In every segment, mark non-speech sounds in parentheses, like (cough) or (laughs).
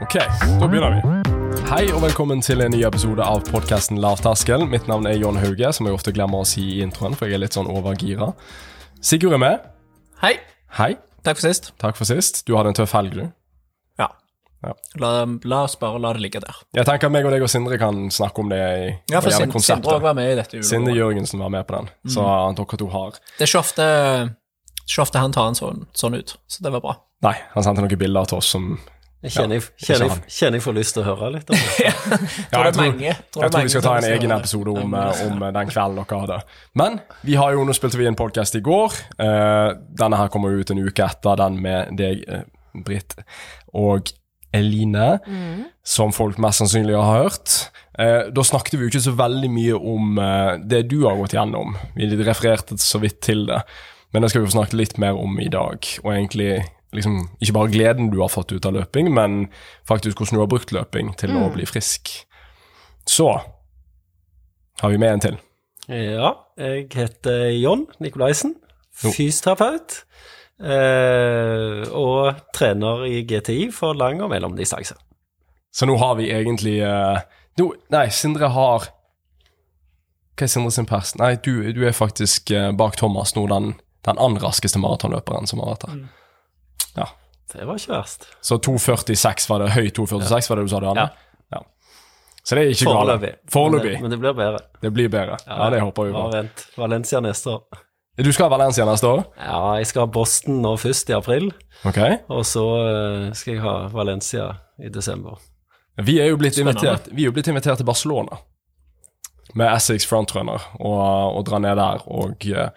Ok, da begynner vi. Hei og velkommen til en ny episode av podkasten Lavterskel. Mitt navn er John Hauge, som jeg ofte glemmer å si i introen, for jeg er litt sånn overgira. Sigurd er med. Hei. Hei. Takk for sist. Takk for sist. Du hadde en tøff helg, du. Ja. Ja. La, la oss bare la det ligge der. Jeg tenker meg og deg og Sindre kan snakke om det i Ja, for Sindre Sindre også var med i dette Sindre. Jørgensen var med på den, så dere to har Det er ikke ofte, ikke ofte han tar en sånn, sånn ut, så det var bra. Nei, han sendte noen bilder til oss som Jeg kjenner, jeg, kjenner, jeg, kjenner jeg får lyst til å høre litt om det. (laughs) Ja, Tror jeg tror, mange- tror jeg tror vi skal ta en egen episode om, eh, om den kvelden dere hadde. Men vi har jo, nå spilte vi en podkast i går. Uh, denne her kommer ut en uke etter den med deg, uh, Britt, og Eline, som folk mest sannsynlig har hørt. Uh, da snakket vi jo ikke så veldig mye om eh, det du har gått gjennom. Vi refererte så vidt til det. Men det skal vi få snakke litt mer om i dag. Og egentlig liksom, ikke bare gleden du har fått ut av løping, men faktisk hvordan du har brukt løping til å bli frisk. Så har vi med en til. Ja, jeg heter John Nikolaisen, fysioterapeut. Eh, og trener i GTI for lang og mellomdistanse. Så nå har vi egentlig eh, nå, Nei, Sindre har Hva er Sindre sin pers? Nei, du, du er faktisk eh, bak Thomas nå, den, den andre raskeste maratonløperen som har vært her. Ja. Det var ikke verst. Så 2,46 var det. Høy 2,46 var det du sa, det, Anne? Ja. Så det er ikke galt. Foreløpig. Foreløpig. Men, men det blir bedre. Det blir bedre. Ja, det håper vi på. Bare vent. Valencia neste år. Du skal ha Valencia neste år? Ja, jeg skal ha Boston nå først, i april. Ok. Og så eh, skal jeg ha Valencia i desember. Vi er jo blitt, invitert, vi er jo blitt invitert til Barcelona med Essex Frontrunner og, og dra ned der og eh,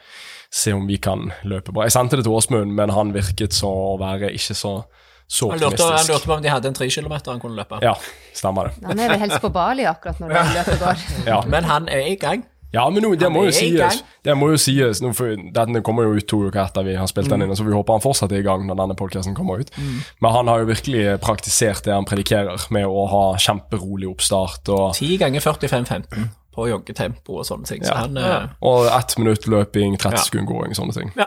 se om vi kan løpe bra. Jeg sendte det til Åsmund, men han virket så å være ikke så, så Han lurte, han lurte på om de hadde en 3 kilometer han kunne løpe. Ja, stemmer det. Han er vel helst på Bali akkurat når han (laughs) løpet går. Ja, Men han er i gang. ja men nå, det må jo sies. Det må jo sies nå, for Denne kommer jo ut to uker etter vi har spilt Mm. den inn, så vi håper han fortsatt er i gang når denne podcasten kommer ut. Men han har jo virkelig praktisert det han predikerer, med å ha kjemperolig oppstart og, 10 ganger 45-15 på joggetempo og sånne ting. Så Ja. han eh, og ett minutt løping, 30 Ja. sekunder gåing, sånne ting. Ja.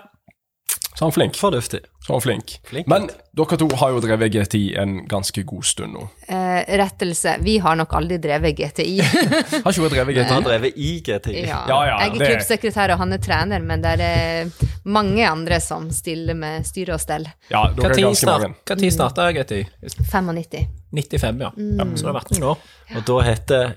Så han er flink. Fornuftig. Så han er flink. Flink, Men dere to har jo drevet GTI en ganske god stund nå. Eh, rettelse, vi har nok aldri drevet GTI. (laughs) Har ikke hun drevet Jeg har drevet i GTI. Ja. Ja, ja, jeg er klubbsekretær og han er trener, men det er mange andre som stiller med styre og stell. Ja, dere er ganske mange. Når starta GTI? 95. 95, ja. ja. Så det har vært noen år. Og da heter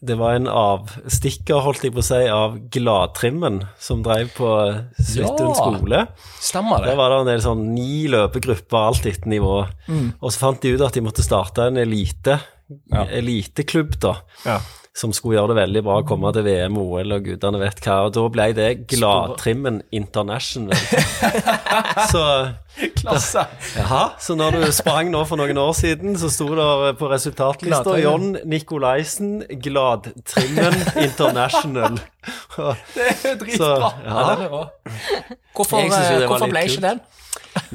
det var en avstikker, holdt jeg på å si, av Gladtrimmen, som drev på Ja. skole. Stemmer Der det. var det en del sånn ni løpegrupper, alt etter nivå. Og så fant de ut at de måtte starte en elite, Ja. eliteklubb, da. Ja. Som skulle gjøre det veldig bra, komme til VM, OL og gudene vet hva. Og da ble det Gladtrimmen International. (laughs) så Klasse. Jaha, så når du sprang nå for noen år siden, så sto det på resultatlista. John Nikolaisen, Gladtrimmen International. (laughs) Det er dritbra. Så, Ja, ja. Hvorfor, jo eh, hvorfor ble ikke den?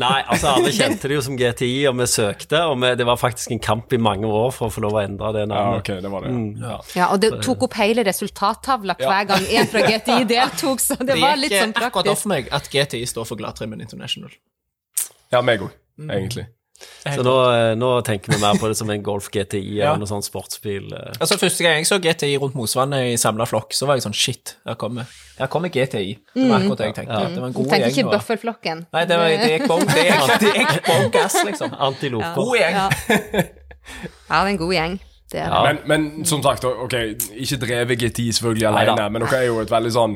Nei, altså alle kjente det jo som GTI, og vi søkte, og vi, det var faktisk en kamp i mange år for å få lov å endre det Ja, okay, det var det. Ja. Ja, og det tok opp hele resultattavla hver gang en fra GTI deltok, så det Det var litt sånn praktisk. Det gikk akkurat opp for meg at GTI står for Gladtrimmen International. ja, meg òg, egentlig. Så nå, eh, nå tenker vi mer på det som en Golf GTI (laughs) Ja. eller noe sånn sportsbil. Altså Første gang jeg så GTI rundt Mosvannet i samla flokk, så var jeg sånn shit, her kommer, her kommer GTI. Det var akkurat det jeg tenkte. Det var en god gjeng. ikke og- bøffelflokken. Nei, det, var, det gikk bånn det gikk- (laughs) det bånn gass, liksom. (laughs) Antiloper. God gjeng. Ja. ja, det er en god gjeng. Det er det. Ja. Men, men som sagt, ok, ikke drevet GTI selvfølgelig Neida. alene, men dere er jo et veldig sånn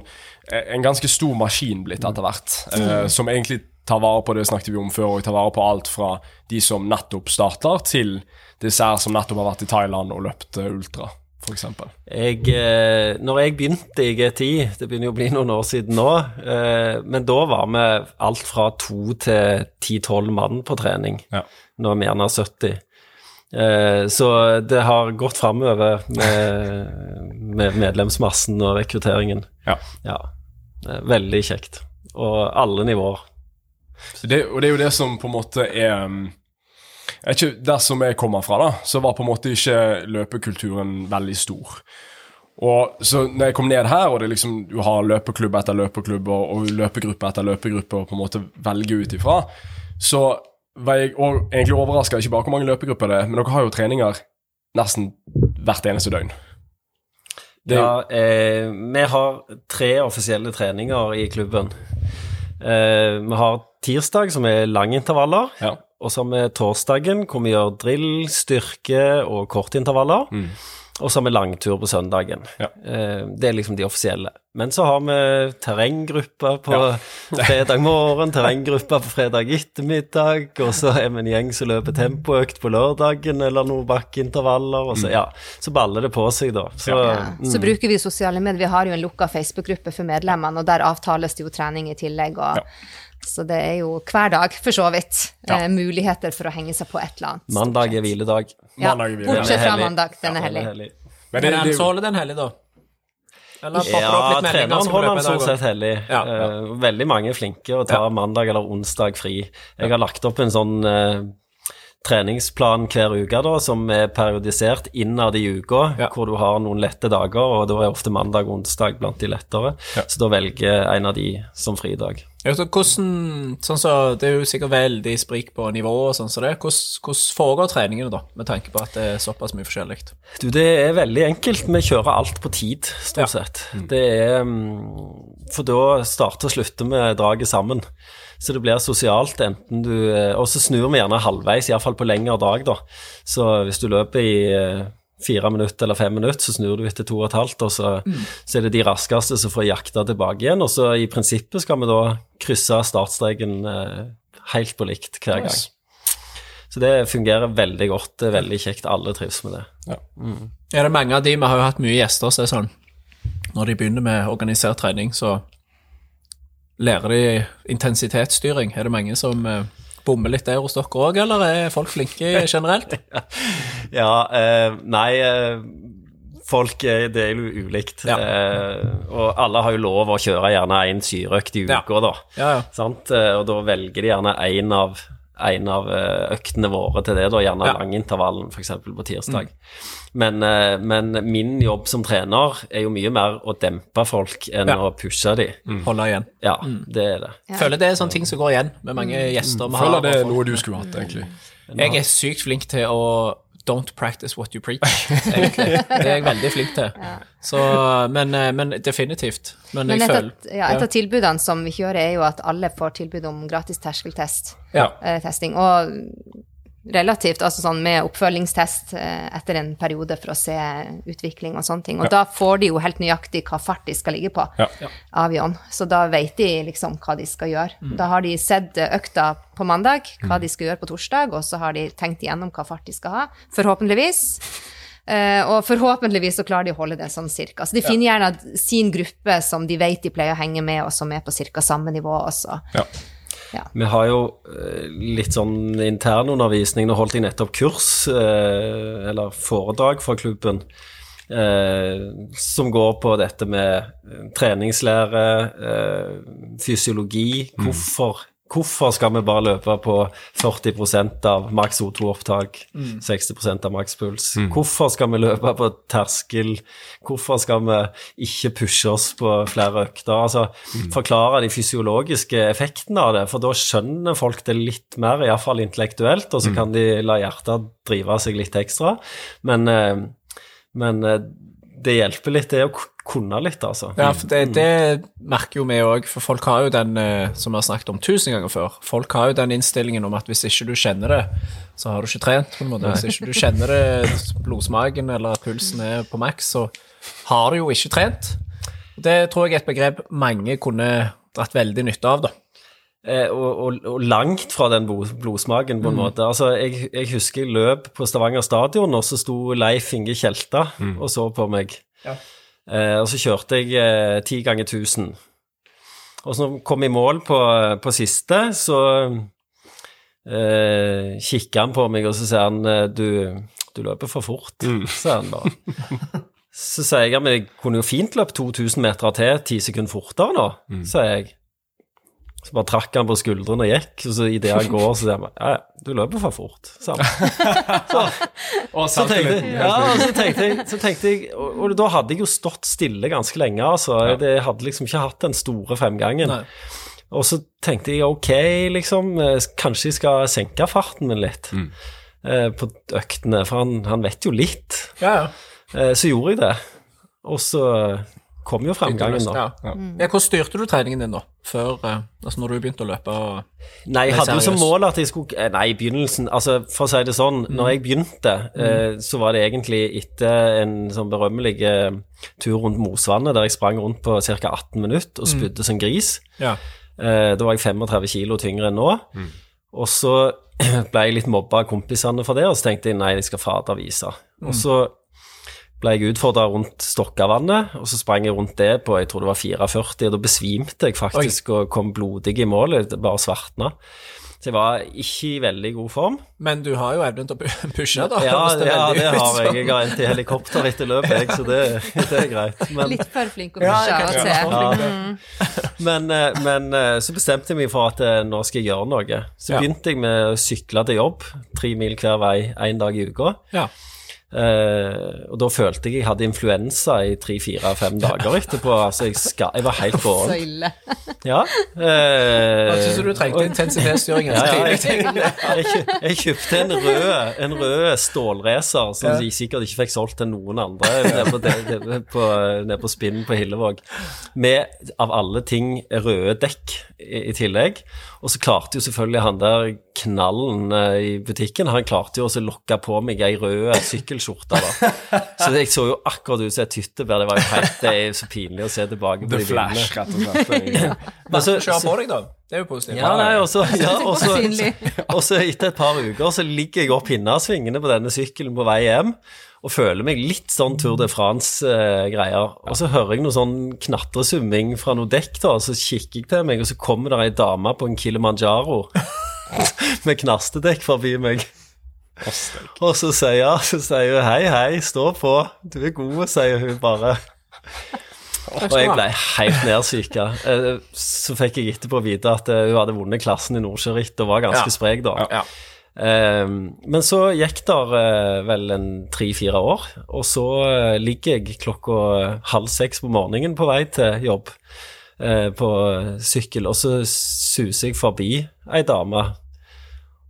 eh, En ganske stor maskin blitt etter hvert, eh, som egentlig tar vare på det snakket vi om før, og ta vare på alt fra de som nettopp starter, til dessert som nettopp har vært i Thailand og løpt eh, ultra, f.eks. Jeg, eh, når jeg begynte i GTI, det begynner jo å bli noen år siden nå, eh, men da var vi alt fra to til ti-tolv mann på trening. Ja. Nå er vi gjerne 70. Eh, så det har gått framover med, med medlemsmassen og rekrutteringen. Ja. Ja. Veldig kjekt. Og alle nivåer. Det, og det er jo det som på en måte er um, ikke, Der som jeg kommer fra, da, så var på en måte ikke løpekulturen veldig stor. Og så når jeg kom ned her, og det liksom, du har løpeklubb etter løpeklubb og, og løpegruppe etter løpegruppe å på en måte velge ut ifra, så var jeg og, egentlig overraska ikke bare hvor mange løpegrupper det er, men dere har jo treninger nesten hvert eneste døgn. Det Ja, eh, vi har tre offisielle treninger i klubben. Eh, vi har tirsdag, som er langintervaller. Ja. Og så har vi torsdagen, hvor vi gjør drill, styrke og kortintervaller. Og så har vi langtur på søndagen. Mm. Ja. Eh, det er liksom de offisielle. Men så har vi terrenggrupper på (laughs) fredag morgen, terrenggrupper på fredag ettermiddag, og så er vi en gjeng som løper tempoøkt på lørdagen, eller noen bakkeintervaller, og så, ja, så baller det på seg, da. Så, Ja. Så bruker vi sosiale medier. Vi har jo en lukka Facebook-gruppe for medlemmene, og der avtales det jo trening i tillegg. Og, Så det er jo hver dag, for så vidt, eh, muligheter for å henge seg på et eller annet. mandag er hviledag. Ja, er bortsett fra mandag. Den er hellig. Men er den det, den hellig, da? Eller Ja, treneren holder dag stort sett hellig. Ja, ja. veldig mange er flinke å ta mandag eller onsdag fri. Jeg har lagt opp en sånn eh, treningsplan hver uke da, som er periodisert innad i uka, Ja. hvor du har noen lette dager, og da er ofte mandag og onsdag blant de lettere. Så da velger en av de som fridag. Ja, så hvordan, sånn så, Det er jo sikkert veldig sprik på nivå og sånn som det. Hvordan, hvordan foregår treningene, da, med tanke på at det er såpass mye forskjellig? Du, det er veldig enkelt. Vi kjører alt på tid, stort sett. Det er mm, For da starter og slutter vi draget sammen. Så det blir sosialt, enten du eh, Og så snur vi gjerne halvveis, iallfall på lengre dag, da. Så hvis du løper i eh, fire minutter eller fem minutter, så snur du etter to og et halvt, og så, så er det de raskeste som får jakta tilbake igjen. Og så i prinsippet skal vi da krysse startstreken eh, helt på likt hver gang. Så det fungerer veldig godt. Det er veldig kjekt. Alle trives med det. Er det mange av de, Vi har jo hatt mye gjester som er sånn Når de begynner med organisert trening, så lærer de intensitetsstyring. Er det mange som eh, bommer litt der hos dere òg, eller er folk flinke (laughs) generelt? Ja, eh, nei eh, Folk, det er jo ulikt. Ja. Eh, og alle har jo lov å kjøre gjerne én syreøkt i Ja. da. Ja, ja. Sant? Og da velger de gjerne én av, en av eh, øktene våre til det, da, gjerne Ja. Mm. langintervallen, f.eks. på tirsdag. Men, eh, men min jobb som trener er jo mye mer å dempe folk enn Ja. å pushe de. Holde igjen. Ja, det er det. Føler det er sånne ting som går igjen med mange gjester Mm. føler det er noe du skulle hatt, egentlig. Jeg er sykt flink til å Don't practice what you preach, egentlig. Det er jeg veldig flink til. Så, men, eh, men definitivt. Men, Men jeg føler ja, et av tilbudene som vi kjører, er jo at alle får tilbud om gratis terskeltest. Ja. eh, testing. Og relativt, altså sånn med oppfølgingstest eh, etter en periode for å se utvikling og sånne ting. Og da får de jo helt nøyaktig hva fart de skal ligge på Ja. av Jon. Så da vet de liksom hva de skal gjøre. Da har de sett eh, økta på mandag, hva de skal gjøre på torsdag, og så har de tenkt igjennom hva fart de skal ha, forhåpentligvis. Uh, og forhåpentligvis så klarer de å holde det sånn cirka. Så de finner gjerne sin gruppe som de vet de pleier å henge med, og som er på cirka samme nivå også. Ja. Vi har jo eh, litt sånn internundervisning. Nå holdt jeg nettopp kurs, eh, eller foredrag fra klubben, eh, som går på dette med treningslære, fysiologi. Hvorfor, hvorfor skal vi bare løpe på 40% av maks O2-opptak, 60% av makspuls? Hvorfor skal vi løpe på terskel? Hvorfor skal vi ikke pushe oss på flere økter? Altså, Forklare de fysiologiske effektene av det, for da skjønner folk det litt mer, iallfall intellektuelt, og så kan de la hjertet drive seg litt ekstra. Men, eh, men eh, det hjelper litt, det å kunne litt, altså. Ja, for det, det merker jo vi òg, for folk har jo den, eh, som vi har snakket om tusen ganger før, folk har jo den innstillingen om at hvis ikke du kjenner det, så har du ikke trent, på en måte. Hvis ikke du kjenner det, blodsmaken eller at pulsen er på maks, så har du jo ikke trent. Det tror jeg er et begrep mange kunne dratt veldig nytte av, da. Eh, og, og, og langt fra den blodsmaken, på en måte. Altså, jeg, jeg husker jeg løp på Stavanger stadion, og så sto Leif Inge Tjelta og så på meg. Ja. Eh, og så kjørte jeg eh, ti ganger 1000. Og så når jeg kom i mål på, på siste, så eh, kikker han på meg, og så sier han eh, du, du løper for fort, sier han da. (laughs) Så sier jeg, at jeg kunne jo fint løpt 2000 meter til, ti sekunder fortere nå, sier jeg. Så bare trakk han på skuldrene og gikk, og så idet han går, så sier han ja, du løper for fort, (laughs) Så, så, Så tenkte, ja, så tenkte jeg, så tenkte jeg og, og da hadde jeg jo stått stille ganske lenge, altså. Jeg hadde liksom ikke hatt den store fremgangen. Nei. Og så tenkte jeg ok, liksom, eh, kanskje jeg skal senke farten min litt eh, på øktene, for han, han vet jo litt. Ja, ja. Eh, så gjorde jeg det. Og så kom jo fremgangen, da. Ja. Ja. Hvordan styrte du treningen din da, før, eh, altså når du begynte å løpe? Og... Nei, jeg hadde jo som mål at jeg skulle eh, Nei, i begynnelsen Altså, for å si det sånn, når jeg begynte, eh, så var det egentlig etter en sånn berømmelig eh, tur rundt Mosvannet, der jeg sprang rundt på ca. 18 minutter og spydde som gris. Ja. Eh, da var jeg 35 kilo tyngre enn nå. Og så (clears throat) ble jeg litt mobba av kompisene for det, og så tenkte jeg nei, jeg skal fader vise. Og så ble jeg utfordra rundt Stokkavannet, og så sprang jeg rundt det på jeg tror det var 44, og da besvimte jeg faktisk og kom blodig i mål, det bare svartna. Så jeg var ikke i veldig god form. Men du har jo evnen til å (laughs) pushe, da. Ja, er ja det har jeg. Jeg har endt i helikopter etter løpet, jeg, så det, (laughs) det er greit. Men, Litt for flink å pushe av og til. Ja. (laughs) Men, eh, men eh, så bestemte jeg meg for at eh, nå skal jeg gjøre noe. Så Ja. begynte jeg med å sykle til jobb, tre mil hver vei én dag i uka. Ja. Eh, og da følte jeg jeg hadde influensa i tre-fire-fem dager etterpå. Altså, jeg, skal, jeg var helt Så gåen. ille. Ja. uh, Jeg syns du trengte intensitetsstyring. ja, ja, jeg, jeg, jeg kjøpte en rød, en rød stålracer som jeg sikkert ikke fikk solgt til noen andre nede på, på, nede på spinnen på Hillevåg. Med, av alle ting, røde dekk i, i tillegg. Og så klarte jo selvfølgelig han der knallen eh, i butikken, han klarte jo også å lokke på meg ei rød sykkelskjorte, da. (laughs) Så jeg så jo akkurat ut som et hyttebær. Det var jo helt Det er så pinlig å se tilbake på The de. Flash, rett og slett. Men så- Kjør på deg, da. Det er jo positivt. Ja, nei, og så ja, også, Synlig. (laughs) og så etter et par uker så ligger jeg opp hinnasvingene på denne sykkelen på vei hjem og føler meg litt sånn Tour de France-greier. og så hører jeg noe sånn knatresumming fra noe dekk, da, og så kikker jeg til meg, og så kommer der ei dame på en Kilimanjaro (laughs) med knastedekk forbi meg. Og så sier, jeg- så sier hun hei, hei, stå på, du er god, sier hun bare. Og jeg ble helt nedsyka. Eh, Så fikk jeg etterpå vite at eh, hun hadde vunnet klassen i Nordsjøritt og var ganske Ja. sprek da. Ja. Eh, Men så gikk der eh, vel en tre-fire år, og så eh, ligger jeg klokka halv seks på morgenen på vei til jobb eh, på sykkel, og så suser jeg forbi ei dame.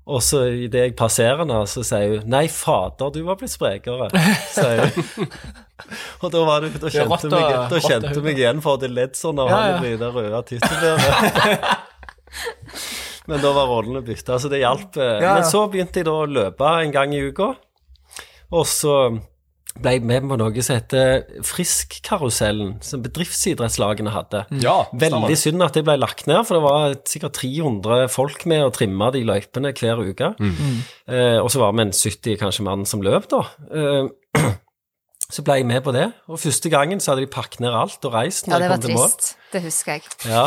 Og så idet jeg passerer henne, så sier hun 'Nei, fader, du var blitt sprekere', sier hun. (laughs) Og da, var det, da kjente hun meg, meg igjen, for det ledd sånn av Ja, han ja. i det røde (laughs) tyttebæret. Men da var rollene bytta, så det hjalp. eh. Men så begynte jeg da å løpe en gang i uka, og så ble jeg med på noe som heter Friskkarusellen, som bedriftsidrettslagene hadde. Ja, Veldig synd at det ble lagt ned, for det var sikkert 300 folk med å trimme de løypene hver uke. Eh, og så var vi en 70 kanskje mann som løp, da. Eh, så ble jeg med på det, og første gangen så hadde de pakket ned alt og reist. Ja, det var trist. Det husker jeg. Ja,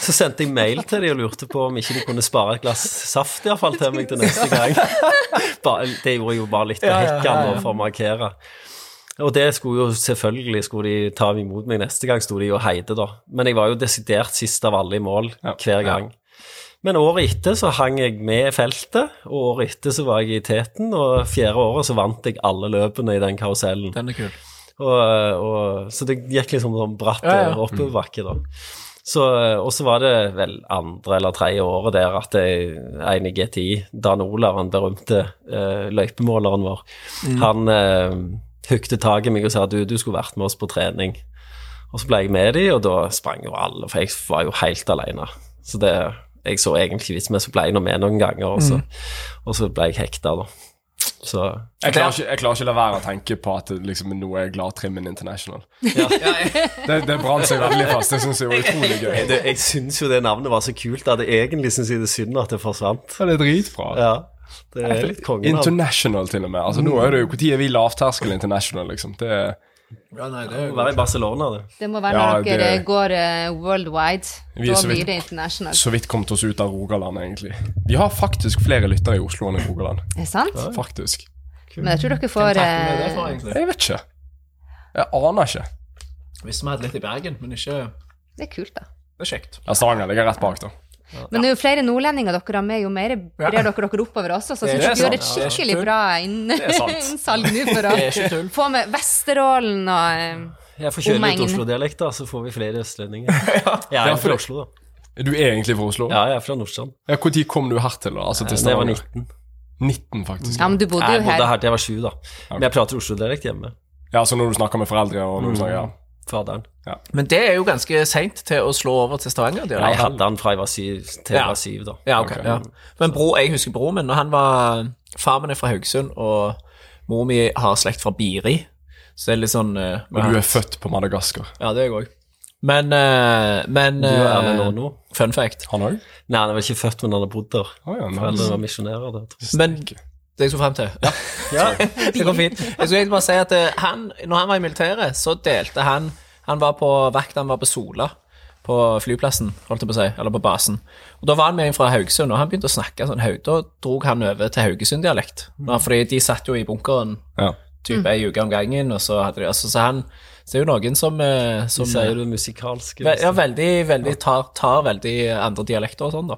Så sendte jeg mail til de og lurte på om ikke de kunne spare et glass saft i hvert fall til meg til neste gang. (laughs) Det gjorde jeg jo bare litt på Ja, ja, hekken ja, ja. for å markere. Og det skulle jo selvfølgelig skulle de ta imot meg neste gang, sto de og heide, da. Men jeg var jo desidert sist av alle i mål hver gang. Men året etter så hang jeg med i feltet, og året etter så var jeg i teten, og fjerde året så vant jeg alle løpene i den karusellen. Den er kul. Og, og, så det gikk liksom sånn bratt Ja, ja. oppoverbakke, da. Så, og så var det vel andre eller tredje året der at jeg, en i GTI, Dan Olav, han berømte eh, løypemåleren vår, Mm. han eh, hukte tak i meg og sa du, du skulle vært med oss på trening. Og så ble jeg med de, og da sprang jo alle, for jeg var jo helt alene. Så det, jeg så egentlig vits med, så ble jeg nå med noen ganger, og så, Mm. og så ble jeg hekta, da. Så Jeg klarer, ikke, jeg klarer ikke la være å tenke på at liksom nå er Gladtrimmen International. (laughs) Det, det brant seg veldig fast. Det syns jeg var utrolig gøy. det, jeg syns jo det navnet var så kult at jeg egentlig syns det er synd at det forsvant. Ja, det er dritbra. Ja, det er litt kongen International, til og med. Altså, nå er det jo Når er vi lavterskel international, liksom? Det er Ja, nei, det må være i Barcelona, det. Det må være Ja, når dere det- går uh, worldwide. Vi Da blir det international. så vidt kommet oss ut av Rogaland, egentlig. Vi har faktisk flere lyttere i Oslo enn i Rogaland. Er det sant? Faktisk. Men jeg tror dere Hvem får takker vi det for, eh, egentlig? Jeg vet ikke. Jeg aner ikke. Visste vi hadde litt i Bergen, men ikke Det er kult, da. Det er kjekt. Ja, Stavanger ligger rett bak, da. Men det er jo flere nordlendinger dere har med, jo mer brer dere dere oppover også. Så jeg syns dere gjør et skikkelig bra (laughs) innsalg nå for å få med Vesterålen og eh, Jeg får kjøre litt Oslo-dialekt, da, så får vi flere østlendinger. (laughs) Jeg er fra Oslo, da. Er du egentlig fra Oslo? Ja, jeg er fra Nordstrand. Ja, Når kom du hertil, da? Altså til Da jeg var Stavanger? 19. 19, faktisk. Ja, men du bodde jo her. Jeg bodde her. her til jeg var 7, da. Men jeg prater Oslo-dialekt hjemme. Ja, så når du snakker med foreldre og når du snakker, ja. Faderen. Men det er jo ganske seint til å slå over til Stavanger. er Jeg hadde han fra jeg var syv til jeg Ja. var syv, da. Ja, okay, Ok. Ja. Men bro, jeg husker broren min, når han var Far min er fra Haugesund, og mor mi har slekt fra Biri. Så det er litt sånn uh, Og du er født på Madagaskar. Ja, det er jeg òg. Men, uh, men Åno. Fun fact. Han òg? Nei, han er vel ikke født, men han har bodd der. Oh, ja, Foreldrene nice. var misjonærer der. Men det jeg skulle frem til (laughs) Ja, det går fint. Jeg skulle egentlig bare si at eh, han, når han var i militæret, så delte han Han var på vakt, han var på Sola. På flyplassen, holdt jeg på å si, eller på basen. Og Da var han med en fra Haugesund, og han begynte å snakke sånn høyt. Da dro han over til Haugesund-dialekt. Fordi de satt jo i bunkeren Ja. type ei uke om gangen, og så hadde de altså, Så han Så er jo noen som, eh, som De sier det musikalske. Ja, veldig, veldig tar, tar veldig andre dialekter og sånn, da.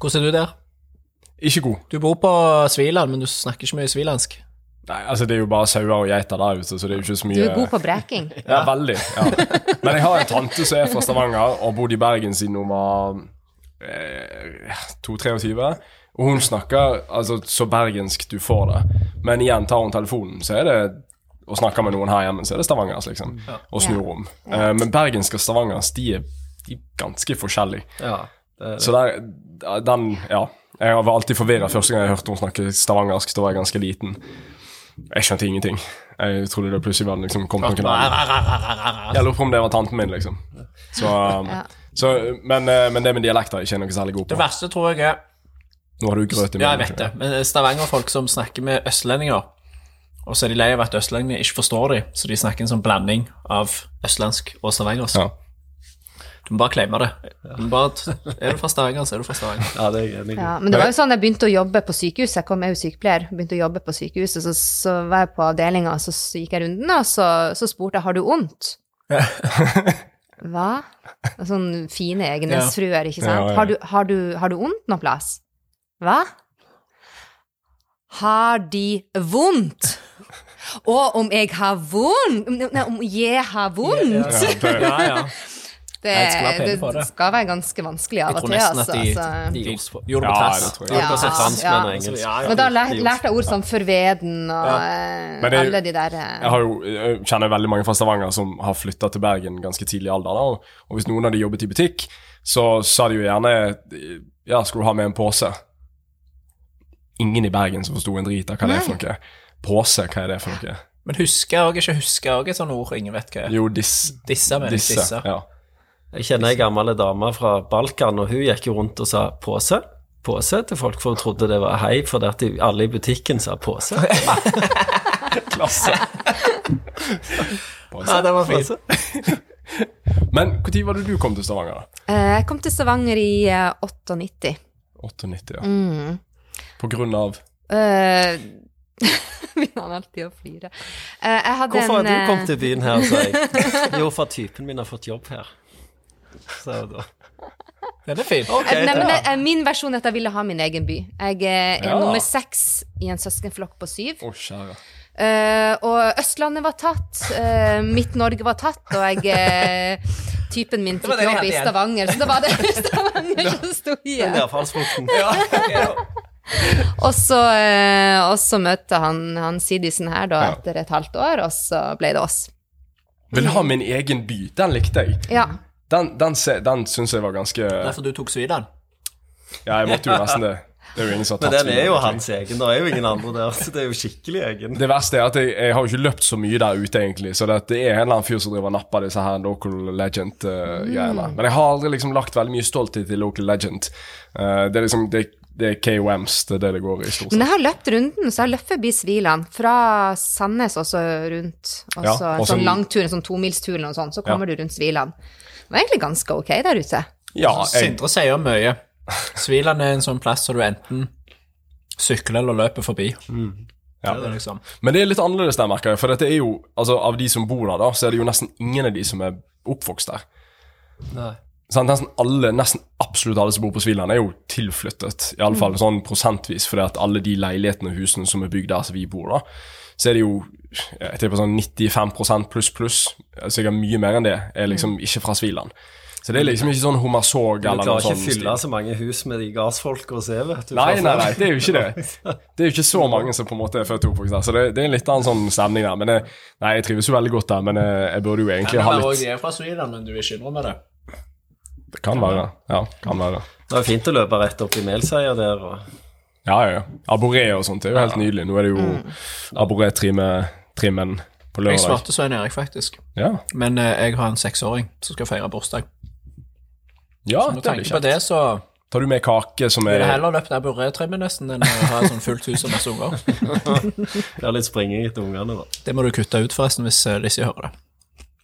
Hvordan er du der? Ikke god. Du bor på Sviland, men du snakker ikke mye svilandsk. Nei, altså det er jo bare sauer og geiter der ute, så det er jo ikke så mye Du er god på breking. (laughs) Ja, veldig. Ja. Men jeg har en tante som er fra Stavanger og bodde i Bergen siden hun var eh, 2-23. Og hun snakker altså så bergensk du får det. Men igjen, tar hun telefonen, så er det og snakker med noen her hjemme, så er det stavangers, liksom. Og snur om. Eh, men bergensk og stavangers, de er, de er ganske forskjellige. Ja, det, Så der, den, ja. Jeg var alltid forvirra første gang jeg hørte henne snakke stavangersk. Da var jeg ganske liten. Jeg skjønte ingenting. Jeg trodde det plutselig var liksom kommet noen. Jeg lurer på om det var tanten min, liksom. Så, um, Ja. så, men, eh, men det med dialekter er ikke noe særlig god på. Det verste tror jeg er Nå har du grøt i Ja, jeg vet det. Men Stavanger-folk som snakker med østlendinger, og så er de lei av at østlendinger ikke forstår dem, så de snakker en sånn blanding av østlandsk og stavangersk. Ja. Du må bare claime det. Du bare, er du fra Stavanger, så er du fra Stavanger. ja, det er jeg enig i. Ja, men det var jo sånn jeg begynte å jobbe på sykehuset. Jeg kom jeg er jo sykepleier. Begynte å jobbe på sykehuset, så, så var jeg på avdelinga, så, så gikk jeg runden, og så, så spurte jeg har du vondt. Hva? Sånne fine egenhetsfruer, ikke sant. Har, du, har, du, har du vondt noe plass? Hva? Har de vondt? Og om jeg har vondt? Nei, om jeg har vondt? Ja, Ja, ja. Det, skal det det. skal være ganske vanskelig av Jeg og tror til, nesten altså. at de, altså. de, de gjorde det på Ja, tror jeg. Ja, Ja, fransk, ja. men engelsk. Ja, ja. Men da lærte jeg ord som forveden og Ja. eh, det alle de der eh, jeg, har jo, jeg kjenner veldig mange fra Stavanger som har flytta til Bergen ganske tidlig i alder. Da. Og, og hvis noen av de jobbet i butikk, så sa de jo gjerne Ja, skal du ha med en pose? Ingen i Bergen som forsto en drit av hva det er for noe. Pose, hva er det for noe? Men husker jeg også, ikke husker jeg også et sånt ord ingen vet hva er. Jo, dis, Disse, mener disse. Disse. Ja. Jeg kjenner ei gammel dame fra Balkan, og hun gikk jo rundt og sa pose. Pose til folk, for hun trodde det var hei, fordi at alle i butikken sa pose. (laughs) Klasse. Ja, det var fint. Pose. (laughs) Men når var det du kom til Stavanger? da? eh, Jeg kom til Stavanger i eh, 98. 98, ja. Mm. På grunn av Uh, Begynner han alltid å flire. Eh, jeg hadde Hvorfor har du eh, kommet til byen her, sa jeg. (laughs) Jo, for typen min har fått jobb her. Så da. Den er fin. Okay, Nei, men det, eh, Min versjon er at jeg ville ha min egen by. Jeg er Ja. nummer seks i en søskenflokk på syv. Oh, kjære. Uh, og Østlandet var tatt, uh, Midt-Norge var tatt, og jeg uh, Typen min fikk jobb i igjen. Stavanger, så da var det (laughs) Stavanger som sto igjen. Ja. (laughs) Og så, og så møtte han, han Sidisen her da Ja. etter et halvt år, og så ble det oss. Vil ha min egen by. Den likte jeg. Ja. Den, den, den syns jeg var ganske Derfor du tok Sviland. Ja, jeg måtte jo nesten det. Det er jo ingen som har (laughs) Men den er jo hans egen. Det er jo ingen andre der, så det er jo skikkelig egen. Det verste er at jeg, jeg har jo ikke løpt så mye der ute, egentlig. Så det, det er en eller annen fyr som driver og napper disse her local legend-greiene. Men jeg har aldri liksom lagt veldig mye stolthet til local legend. Uh, det er liksom det, det er KOMs, det er det det går i, stort sett. Men jeg har løpt runden, så jeg har løpt forbi Sviland. Fra Sandnes også rundt. Også, Ja, også en sånn langtur, en sånn tomilstur eller noe sånt, så kommer du rundt Sviland. Det var egentlig ganske ok der ute. Ja, jeg, Sindre sier mye. Sviland er en sånn plass som du enten sykler eller løper forbi. ja. Det det liksom. Men det er litt annerledes der, merker jeg. For dette er jo, altså av de som bor der, da, så er det jo nesten ingen av de som er oppvokst der. Nei. Sant? Nesten alle, nesten absolutt alle som bor på Sviland, er jo tilflyttet. Iallfall sånn prosentvis, fordi at alle de leilighetene og husene som er bygd der som vi bor, da, så er det jo jeg tipper sånn 95% pluss pluss, sikkert mye mer enn det, er liksom ikke fra Sviland. Så det er liksom ikke sånn Du eller klarer ikke sånt. fylle så mange hus med de gardsfolka og se, vet du. Nei, nei, nei, det er jo ikke det. (laughs) Det er jo ikke så mange som på en måte er født og oppvokst der, så det, det er litt annen sånn stemning der. Men jeg, nei, jeg trives jo veldig godt der, men jeg, jeg burde jo egentlig ha litt de er fra Sviland, men du vil ikke innrømme det. Det kan være. Ja, kan være. Det er fint å løpe rett opp i Melseier der. Og... Ja, ja. ja. Aboré og sånt det er jo helt nydelig. Nå er det jo arboré-trimmen på Jeg svarte Svein Erik, faktisk. Ja, Men eh, jeg har en seksåring som skal feire bursdag. ja Når det blir litt på kjekt. det, så Tar du med kake som er jeg er heller løpt arboré-trimmet nesten enn å ha sånn fullt hus og masse unger. (laughs) Det er litt springing etter ungene, da. Det må du kutte ut, forresten, hvis eh, Lizzie hører det.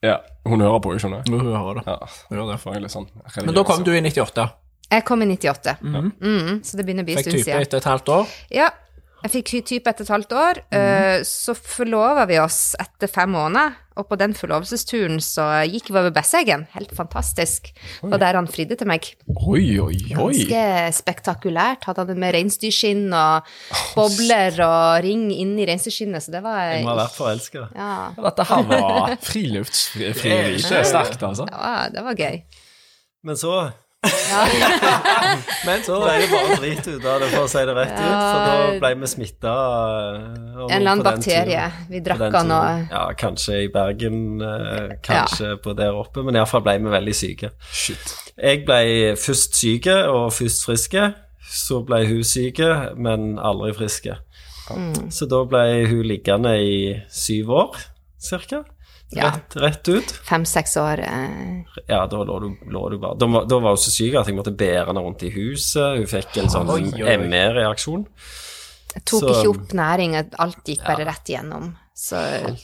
Ja, hun hører på, jeg skjønner. Jo, hun hører det. Ja, Hun gjør det. får jeg litt sånn Men da kom du i 98. Jeg kom i 98, mm, så det begynner å bli en Fikk stund type siden. etter et halvt år. Ja, jeg fikk type etter et halvt år. Mm. Så forlova vi oss etter fem måneder, og på den forlovelsesturen så gikk vi over Besseggen. Helt fantastisk. Det var der han fridde til meg. Oi, oi, oi. Ganske spektakulært. Hadde han det med reinsdyrskinn og bobler og ring inni reinsdyrskinnet, så det var Jeg må ha vært forelska. Ja, Dette her var friluftsfrieri. Det er sterkt, altså. det var, det var gøy. Men så (laughs) Men så ble det bare drit ut av det, for å si det rett ut. For da ble vi smitta En eller annen bakterie. Vi drakk den og Ja, kanskje i Bergen, kanskje kanskje på der oppe, men iallfall ble vi veldig syke. Shit. Jeg ble først syke og først friske. Så ble hun syke, men aldri friske. Mm. Så da ble hun liggende i syv år, cirka. Ja. Rett, rett ut. fem-seks år. eh, Ja, da lå du, lå du bare da, var- da var hun så syk at jeg måtte bære henne rundt i huset. Hun fikk en sånn. ME-reaksjon. Jeg tok Så- ikke opp næring, alt gikk bare rett igjennom. Så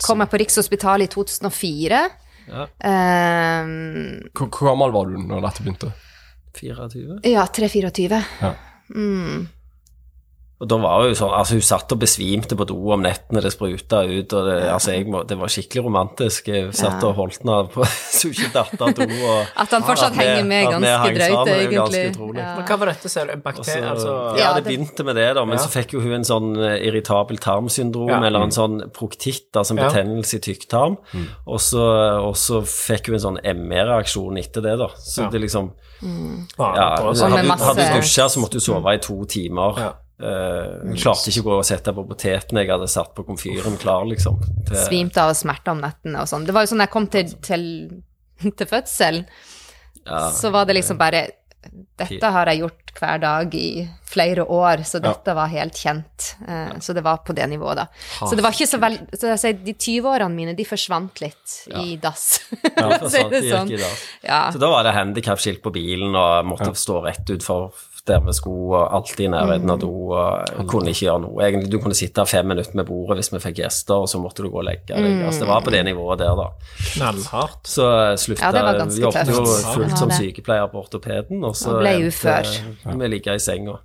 kom jeg på Rikshospitalet i 2004. Ja. Ehm, Hvor hvor gammel var du når dette begynte? 24. ja, 3-24. Ja. Mm. Og da var hun jo sånn, altså hun satt og besvimte på do om nettene, det spruta ut, og det, altså jeg må, det var skikkelig romantisk. Jeg satt Ja. og holdt henne på (laughs) så hun ikke datt av do. Og, At han fortsatt At vi- henger med ganske hang drøyt, sammen, det jo ganske utrolig. Ja. Men hva var dette? Ser du? En bakterie? Altså ja, det det- begynte med det, da, men Ja. så fikk jo hun en sånn eh, irritabel tarmsyndrom, Ja. eller en sånn proktitt, altså en betennelse i tykktarm, og, så, og så fikk hun en sånn ME-reaksjon etter det, da. Så Ja. det liksom Mm. Ja, på- hadde, du dusja, så måtte du sove i to timer. Ja. Jeg klarte ikke å gå og sette på potetene jeg hadde satt på komfyren klar, liksom. Til, Svimte av smerte om nettene og sånn. Det var jo sånn da jeg kom til, til, til fødsel, ja, så var det liksom bare Dette har jeg gjort hver dag i flere år, så dette var helt kjent. Eh, Så det var på det nivået, da. Så det var ikke så veldig Så jeg sier, de 20-årene mine, de forsvant litt i dass. ja, (laughs) Så for sant, det gikk sånn. i dass. Ja. Så da var det handikapskilt på bilen, og jeg måtte stå rett utfor der vi skulle, og alltid i nærheten av do, og jeg kunne ikke gjøre noe. Egentlig, du kunne sitte fem minutter med bordet hvis vi fikk gjester, og så måtte du gå og legge deg. Altså, det var på det nivået der, da. knallhardt. Så jeg slutta Ja, Vi jobbet jo fullt som sykepleier på ortopeden, og så Og ble ufør. Mm. vi ligge i senga.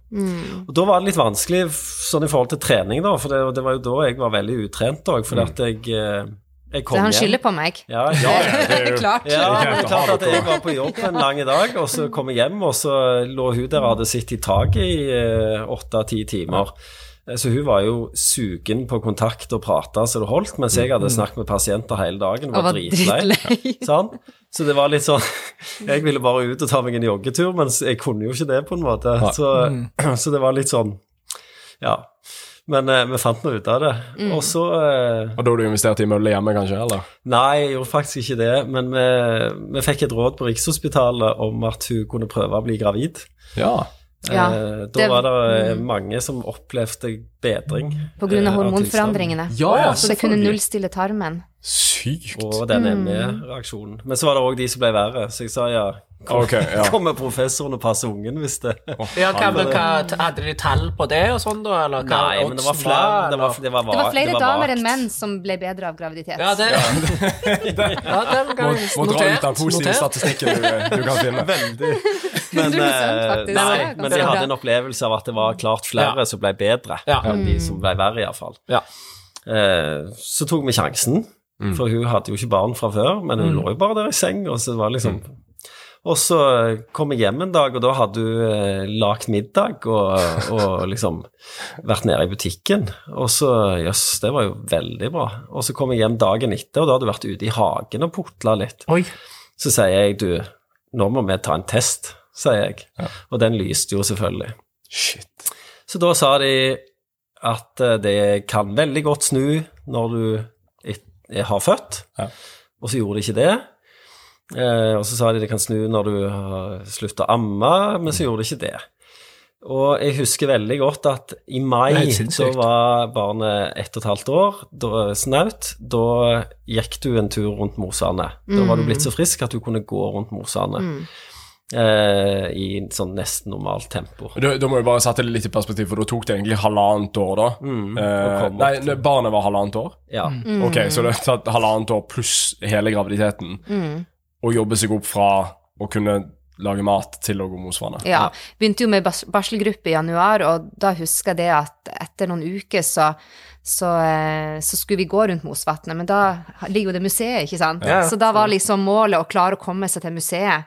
Og da var det litt vanskelig sånn i forhold til trening, da, for det, det var jo da jeg var veldig utrent òg, fordi at jeg, eh, Så han skylder på meg. Ja, ja, (laughs) klart. ja, det er klart at jeg var på jobb en lang dag, og så kom jeg hjem, og så lå hun der og hadde sittet i taket i eh, åtte-ti timer. Så hun var jo sugen på kontakt og prate så det holdt, mens jeg hadde snakket med pasienter hele dagen og Og var var dritlei. Sånn. (laughs) Så det var litt sånn Jeg ville bare ut og ta meg en joggetur, mens jeg kunne jo ikke det, på en måte. Så, (clears throat) så det var litt sånn Ja. Men eh, vi fant nå ut av det. Og så eh, Og da har du investert i mølle hjemme, kanskje? eller? Nei, jeg gjorde faktisk ikke det, men vi, vi fikk et råd på Rikshospitalet om at hun kunne prøve å bli gravid. Ja. Ja, Eh, da det- var det eh, mange som opplevde bedring. På grunn eh, av av hormonforandringene. Ja, ja, så det kunne nullstille tarmen. Sykt. Og den ME-reaksjonen. Men så var det òg de som ble verre, så jeg sa ja, kom, Ok, ja. (laughs) kommer professoren og passer ungen hvis det Ja, hva, hva, Hadde de tall på det og sånn, da? Eller hva Nei, men det var flere. Det var, det var, Det var flere damer enn menn som ble bedre av graviditet. Ja, det Ja, (laughs) det Må, må dra ut den positive statistikken du, du kan finne. Veldig. (laughs) Men, 100% eh, faktisk. nei, men de hadde en opplevelse av at det var klart flere Ja. som ble bedre Ja. enn de som ble verre, iallfall. Ja. Eh, så tok vi sjansen, for hun hadde jo ikke barn fra før, men hun lå jo bare der i seng, og så var det var liksom Og så kom jeg hjem en dag, og da hadde hun eh, lagd middag og, og liksom vært nede i butikken. Og så Jøss, det var jo veldig bra. Og så kom jeg hjem dagen etter, og da hadde hun vært ute i hagen og putla litt. Oi. Så sier jeg, du, nå må vi ta en test, sier jeg. Og den lyste jo selvfølgelig. Shit. Så da sa de at eh, det kan veldig godt snu når du har født, Ja. og så gjorde de ikke det. Eh, og så sa de det kan snu når du har slutta å amme, men så gjorde det ikke det. Og jeg husker veldig godt at i mai, da var barnet ett og et halvt år, da, snaut, da gikk du en tur rundt Mosane. Da var du blitt så frisk at du kunne gå rundt Mosane. Eh, I sånn nesten normalt tempo. Da, da må vi bare sette det litt i perspektiv, for da tok det egentlig halvannet år, da. Mm, eh, nei, til- barnet var halvannet år. Ja. Ok, så det har tatt halvannet år pluss hele graviditeten. Å jobbe seg opp fra å kunne lage mat til å gå mosvannet. Ja. Begynte jo med bas- barselgruppe i januar, og da husker jeg det at etter noen uker så, så, eh, så skulle vi gå rundt Mosvatnet, men da ligger jo det museet, ikke sant? Ja, så da var liksom målet å klare å komme seg til museet,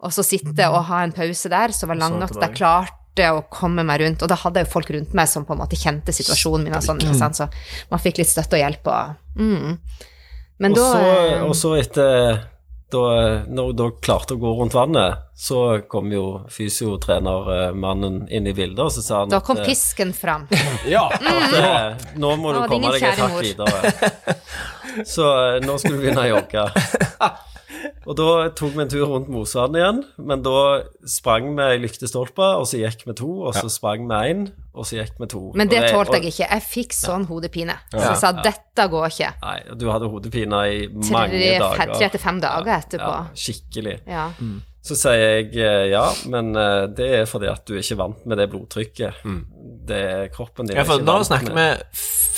og så sitte og ha en pause der, som var lang nok til jeg klarte å komme meg rundt, og da hadde jeg jo folk rundt meg som på en måte kjente situasjonen min, og sånn, ikke sant? så man fikk litt støtte og hjelp. Og, mm. Men Og da så, eh, og så etter da, Når da klarte å gå rundt vannet, så kom jo fysiotrenermannen inn i bildet, og så sa han da kom at, eh, pisken fram. (laughs) Ja! eh, nå må du komme deg et hakk videre. (laughs) Så eh, nå skal du begynne å jogge. (laughs) Og da tok vi en tur rundt Mosvann igjen, men da sprang vi i lyktestolper, og så gikk vi to, og så sprang vi én, og så gikk vi to. Men det, det tålte jeg ikke. Jeg fikk sånn hodepine. Så jeg sa dette går ikke. Nei, du hadde hodepine i mange dager. tre til fem dager etterpå. Ja, skikkelig. Ja. Så sier jeg eh, ja, men eh, det er fordi at du er ikke vant med det blodtrykket. Det er kroppen din Ja, er for ikke nå snakker vi med.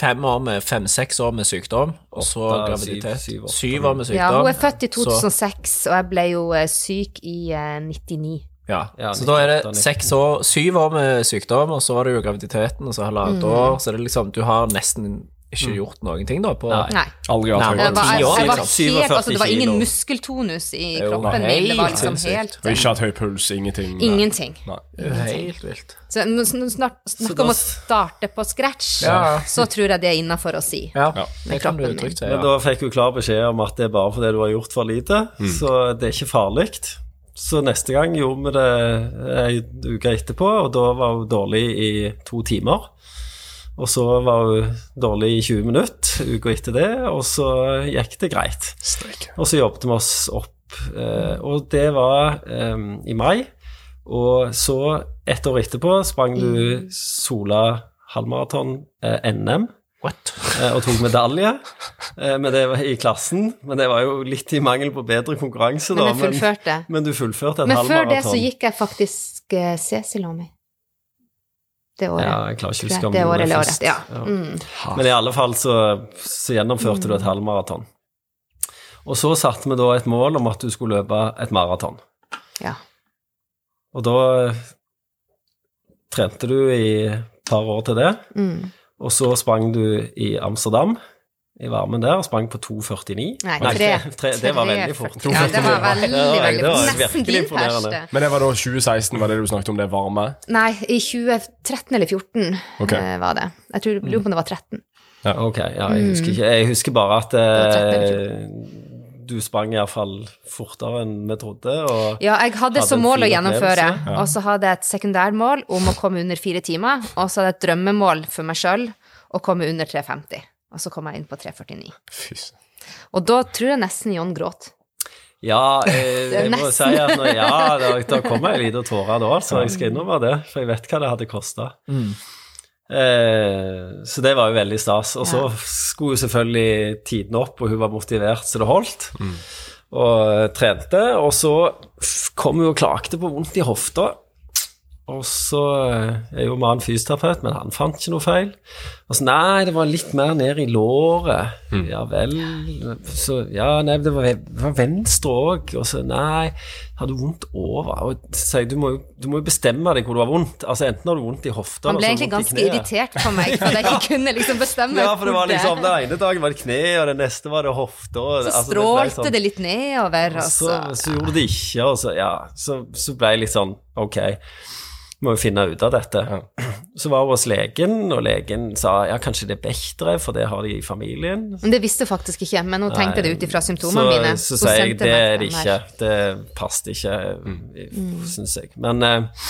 fem år med fem-seks år med sykdom, og så graviditet. syv, syv. Syv år med sykdom. ja, hun er født i så- 2006, og jeg ble jo eh, syk i uh, 99. Ja. Ja, så da er det seks år, syv år med sykdom, og så var det jo graviditeten, og så halvannet år, så det er liksom, du har nesten ikke gjort noen ting da på Nei. Aldri hatt høyere ti jeg, år, jeg var helt, altså, det var ingen kilo. muskeltonus i Jo, kroppen min. Det var liksom helt Og ikke hatt høy puls, ingenting. Ingenting. Nei. Helt vilt. Så når sn- snart snakk om å starte på scratch, Ja. så tror jeg det er innafor å si. Ja, Ja. det kan du trygt si. Men da fikk hun klar beskjed om at det er bare fordi du har gjort for lite, så det er ikke farlig. Så neste gang gjorde vi det ei uke etterpå, og da var hun dårlig i to timer. Og så var hun dårlig i 20 minutter uka etter det, og så gikk det greit. Streik. Og så jobbet vi oss opp, eh, og det var eh, i mai. Og så, ett år etterpå, sprang du Sola halvmaraton eh, NM eh, og tok medalje. Eh, men det var i klassen. Men det var jo litt i mangel på bedre konkurranse, Men da. jeg fullførte. Men, men du fullførte et Men før det så gikk jeg faktisk uh, Cecilomi. Det året. Ja, jeg klarer ikke å huske om Det det året. Ja. Mm. Men i alle fall så, så gjennomførte du et halvmaraton. Og så satte vi da et mål om at du skulle løpe et maraton. ja. Og da trente du i et par år til det. Mm. Og så sprang du i Amsterdam, i varmen der, og sprang på 2,49. Nei, Nei, tre. tre- (laughs) tre- det var veldig fort. Ja, det var (laughs) veldig, veldig det var Nesten din første. Men det var da 2016, var det du snakket om, det varme? Nei, i 2013 eller 2014 okay. eh, var det. Jeg tror, lurer på om det var 13. Ok, ja, jeg husker ikke. Jeg husker bare at var 13 eh, du sprang iallfall fortere enn vi trodde. Og Ja, jeg hadde Hadde som mål å gjennomføre, ja. og så hadde jeg et sekundærmål om å komme under fire timer, og så hadde jeg et drømmemål for meg sjøl å komme under 3,50. Og så kom jeg inn på 3,49. Fy. Og da tror jeg nesten Jon gråt. ja, (laughs) jeg, er jeg må si at når, ja, da, da kom jeg litt tårer da, så jeg skal innrømme det. For jeg vet hva det hadde kosta. Eh, så det var jo veldig stas. Og så skulle jo selvfølgelig tiden opp, og hun var motivert så det holdt. Og eh, trente. Og så kom hun og klagde på vondt i hofta. Og så eh, er jo mannen fysioterapeut, men han fant ikke noe feil. Og så nei, det var litt mer ned i låret. Ja vel. Så ja, nei, det var, det var venstre òg. Og så nei, har du vondt over? Og så jeg, du må, du må jo bestemme deg hvor du har vondt. Altså enten har du vondt i hofta Han ble eller egentlig ganske irritert på meg for jeg (laughs) ikke kunne liksom bestemme Ja, for det var liksom Den ene dagen var det kne, og den neste var det hofta. Så altså, strålte strålte sånn- det litt nedover, og så, så så gjorde det ikke, og så, ja, så, så ble jeg litt sånn Ok, må jo finne ut av dette. (clears throat) så var hun hos legen, og legen sa ja, kanskje det er Bechdrev, for det har de i familien. Men det visste hun faktisk ikke, men hun tenkte det ut ifra symptomene så, mine. Så sier jeg det er det ikke. Det passet ikke, mm. syns jeg. Men eh,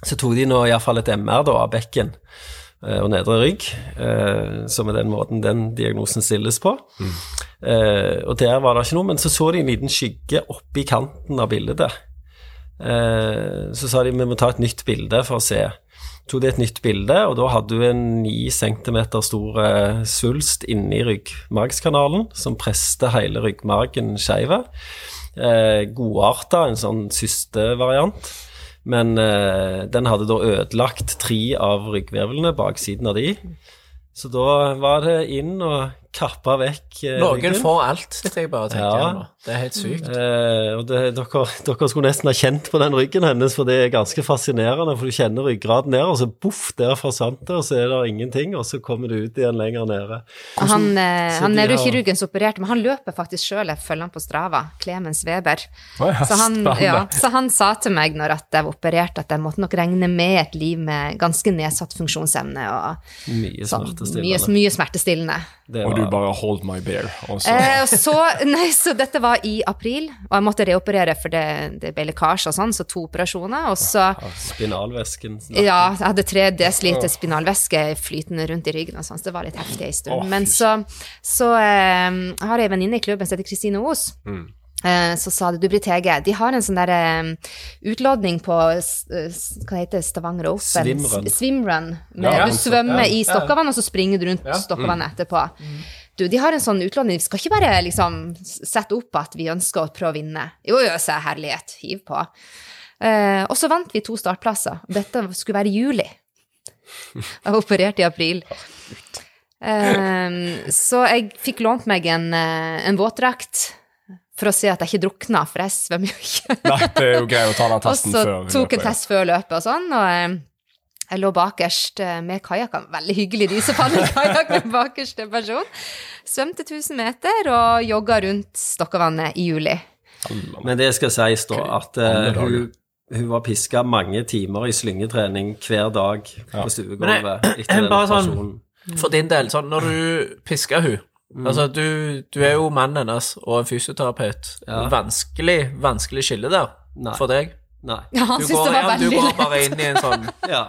så tok de nå iallfall et MR da, av bekken eh, og nedre rygg, eh, som er den måten den diagnosen stilles på. Mm. og der var det ikke noe, men så så de en liten skygge oppi kanten av bildet. Eh, så sa de vi må ta et nytt bilde for å se. Tok de et nytt bilde, og da hadde du en 9 cm stor eh, svulst inni ryggmargskanalen som preste hele ryggmargen skeiv. Eh, godarta, en sånn systevariant. Men den hadde da ødelagt tre av ryggvirvlene, baksiden av de. Så da var det inn og kappa vekk eh, Noen får alt, sitter jeg bare og tenker Ja. Det er helt sykt. Eh, og det, dere, dere skulle nesten ha kjent på den ryggen hennes, for det er ganske fascinerende. For du kjenner ryggraden ned, og så boff, der forsvant det, og så er det ingenting, og så kommer du ut igjen lenger nede. Han, eh, han har- nevrokirurgen som opererte, men han løper faktisk sjøl, jeg følger han på Strava, Clemens Weber. Ja, Så han, ja, så han sa til meg når at jeg var operert, at jeg måtte nok regne med et liv med ganske nedsatt funksjonsevne og Mye sånn, mye, smertestillende. mye smertestillende. Var... Og du bare hold my bear. Også. Eh, og så, nei, så dette var i april, og jeg måtte reoperere for det, det ble lekkasje og sånn, så to operasjoner, og så Spinalvæsken. Ja, jeg hadde tre desiliter spinalvæske flytende rundt i ryggen og sånn, så det var litt heftig en stund. Men så, så eh, jeg har jeg en venninne i klubben som heter Kristine Os. Mm så sa det, du Britt Hege, de har en sånn der eh, utlodning på s- hva heter Stavanger Open? Swimrun. Swimrun. Ja, du svømmer i ja. Stokkavann, og så springer du rundt Stokkavann etterpå. Du, de har en sånn utlåning, vi skal ikke bare liksom sette opp at vi ønsker å prøve å vinne. Jo, jo, sa herlighet, hiv på. Eh, og så vant vi to startplasser. Dette skulle være i juli. Jeg var operert i april. Eh, så jeg fikk lånt meg en, eh, en våtdrakt for å se at jeg ikke drukna, for jeg svømmer jo ikke. Nei, det er jo greit å ta den (laughs) testen før. Og så tok en test før løpet og sånn, og eh, jeg lå bakerst eh, med kajakken. Veldig hyggelig, de som hadde kajakk med bakerste person. Svømte 1000 meter og jogga rundt Stokkavannet i juli. Men det skal sies da at uh, hun, hun var piska mange timer i slyngetrening hver dag på stuegulvet etter den (clears throat) bare sånn-. For din del, sånn når du pisker hun Altså, du, du er jo mannen hennes og en fysioterapeut. Ja. Vanskelig, vanskelig skille der Nei. for deg. Nei. Ja, han Du syntes går, det var ja, du går bare inn i en sånn (laughs) Ja.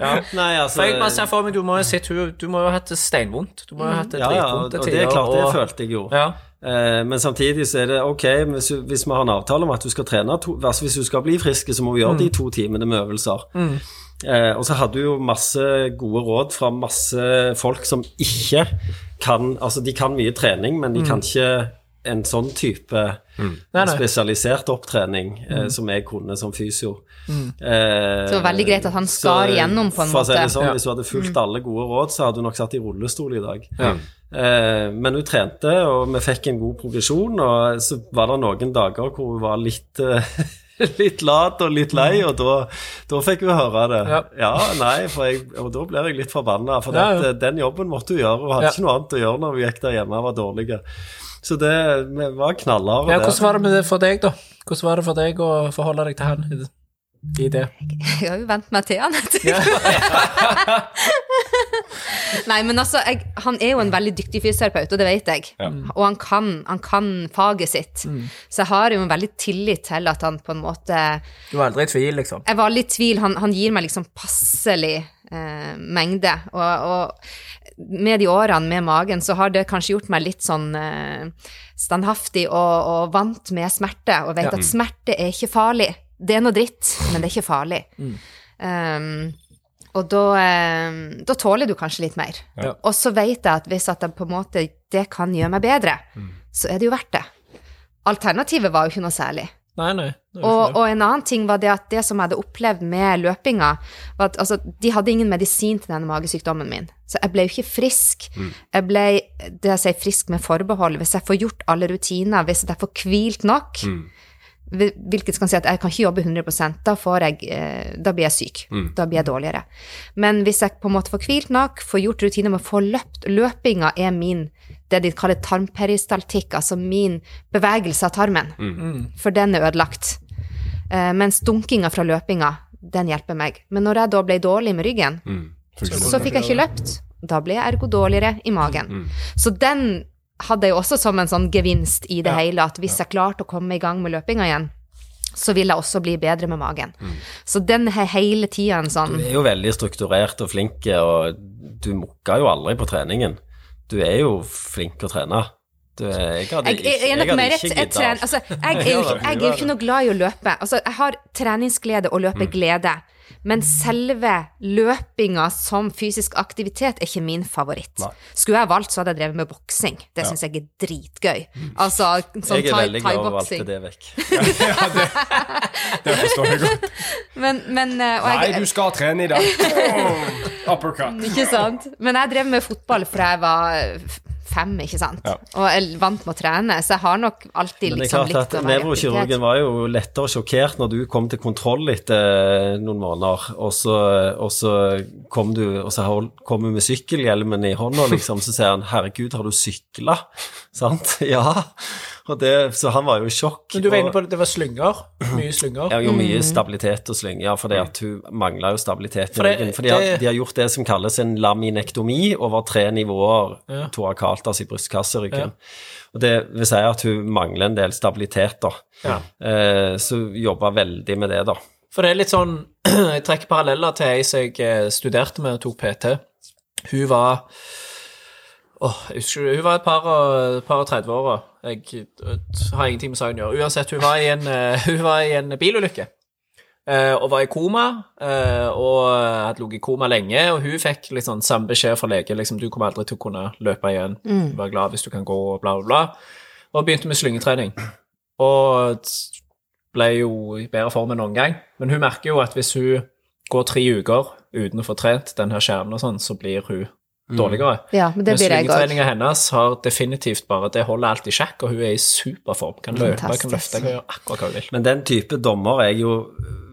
Ja. Nei, altså For jeg bare ser for meg, du må jo hun Du må jo ha hatt det steinvondt. Du må jo ha hatt det Ja, ja, og dritvondt til og det er klart, det følte jeg jo. Ja. Eh, men samtidig så er det ok, hvis, hvis vi har en avtale om at du skal trene to, altså Hvis du skal bli frisk, så må vi gjøre de to timene med øvelser. Eh, og så hadde du jo masse gode råd fra masse folk som ikke kan Altså, de kan mye trening, men de kan ikke en sånn type Nei, nei. spesialisert opptrening eh, som jeg kunne som fysio. Eh, Så det var veldig greit at han skar igjennom på en måte. det sånn, Ja. Hvis du hadde fulgt alle gode råd, så hadde du nok satt i rullestol i dag. Ja. Eh, men hun trente, og vi fikk en god progresjon, og så var det noen dager hvor hun var litt eh, (laughs) Litt lat og litt lei, og da, da fikk hun høre det. Ja. Ja, nei, for jeg, og da ble jeg litt forbanna, for Ja, ja. den jobben måtte hun gjøre. Hun hadde Ja. ikke noe annet å gjøre når hun gikk der hjemme og var dårlig. Så det vi var knallharde ja, hvordan var det med det for deg, da? Hvordan var det for deg å forholde deg til han i- i det? Jeg har jo vent meg til han (laughs) etter. Nei, men altså, jeg, han er jo en veldig dyktig fysioterapeut, og det vet jeg. Og han kan, han kan faget sitt. Så jeg har jo en veldig tillit til at han på en måte Du var aldri i tvil, liksom? Jeg var aldri i tvil. Han, han gir meg liksom passelig eh, mengde. Og, og med de årene med magen, så har det kanskje gjort meg litt sånn eh, standhaftig og, og vant med smerte, og vet Ja. at smerte er ikke farlig. Det er noe dritt, men det er ikke farlig. Um, og da, eh, da tåler du kanskje litt mer. Ja. Og så vet jeg at hvis at jeg på en måte, det kan gjøre meg bedre, så er det jo verdt det. Alternativet var jo ikke noe særlig. Nei, nei. Og, og en annen ting var det at det som jeg hadde opplevd med løpinga, var at altså, de hadde ingen medisin til denne magesykdommen min. Så jeg ble jo ikke frisk. Jeg ble det jeg sier frisk med forbehold. Hvis jeg får gjort alle rutiner, hvis jeg får hvilt nok, mm. hvilket kan si at jeg kan ikke jobbe 100 da, får jeg, eh, da blir jeg syk. Da blir jeg dårligere. Men hvis jeg på en måte får hvilt nok, får gjort rutiner med å få løpt Løpinga er min det de kaller tarmperistaltikk, altså min bevegelse av tarmen. For den er ødelagt. Eh, mens dunkinga fra løpinga, den hjelper meg. Men når jeg da ble dårlig med ryggen, så fikk jeg ikke løpt. Da ble jeg ergo dårligere i magen. Så den hadde jeg også som en sånn gevinst i det hele, at hvis jeg klarte å komme i gang med løpinga igjen, så vil jeg også bli bedre med magen. Så den er hele tida en sånn Du er jo veldig strukturert og flink, og du mukka jo aldri på treningen. Du er jo flink å trene. Du jeg hadde jeg, jeg, jeg, er nok mer et, et tren... Altså, jeg er jo ikke, (laughs) jeg er ikke noe glad i å løpe. Altså, jeg har treningsglede og løpeglede, men selve løpinga som fysisk aktivitet er ikke min favoritt. Nei. Skulle jeg valgt, så hadde jeg drevet med boksing. Det syns jeg er dritgøy. Altså sånn Jeg er veldig glad og valgte thai-boksing. det vekk. (laughs) (laughs) Det forstår jeg godt. Men, men eh, og Nei, du skal trene i dag. (laughs) Oh, uppercut. Ikke sant? Men jeg drev med fotball fra jeg var f- fem, ikke sant? Ja. Og jeg vant med å trene, så jeg har nok alltid er liksom likt å være aktivitet. Nevrokirurgen var jo lettere sjokkert når du kom til kontroll etter noen måneder, og så, og så kom du og så kom hun med sykkelhjelmen i hånda, liksom, så sier han 'herregud, har du sykla?' Sant? (laughs) Ja. Og det, så han var jo i sjokk. Men du var inne på at det var slynger. Mye slynger. Ja, jo mye stabilitet og slynger, ja, det at hun mangla jo stabilitet i For det- ryggen. For de har, de har gjort det som kalles en laminektomi over tre nivåer Ja. torakalt, altså i brystkasseryggen. Og det vil si at hun mangler en del stabilitet, da. Ja. Eh, så jobba veldig med det, da. For det er litt sånn (clears throat) Jeg trekker paralleller til ei som jeg eh, studerte med og tok PT. Hun var Åh, jeg husker Hun var et par og, par og 30 år. Jeg har ingenting med saken å gjøre. Uansett, hun var i en, eh, (laughs) hun var i en bilulykke. eh, og var i koma, eh, og hadde ligget i koma lenge. Og hun fikk sånn samme beskjed fra lege liksom, du kommer aldri til å kunne løpe igjen. Vær glad hvis du kan gå, og bla, bla, bla. Og begynte med slyngetrening. Og ble jo i bedre form enn noen gang. Men hun merker jo at hvis hun går tre uker uten å få trent den her skjermen og sånn, så blir hun dårligere. Ja, men det blir jeg òg. hennes har definitivt bare Det holder alt i sjakk, og hun er i superform. Kan løpe, kan løfte, kan gjøre akkurat hva hun vil. Men den type dommer er jeg jo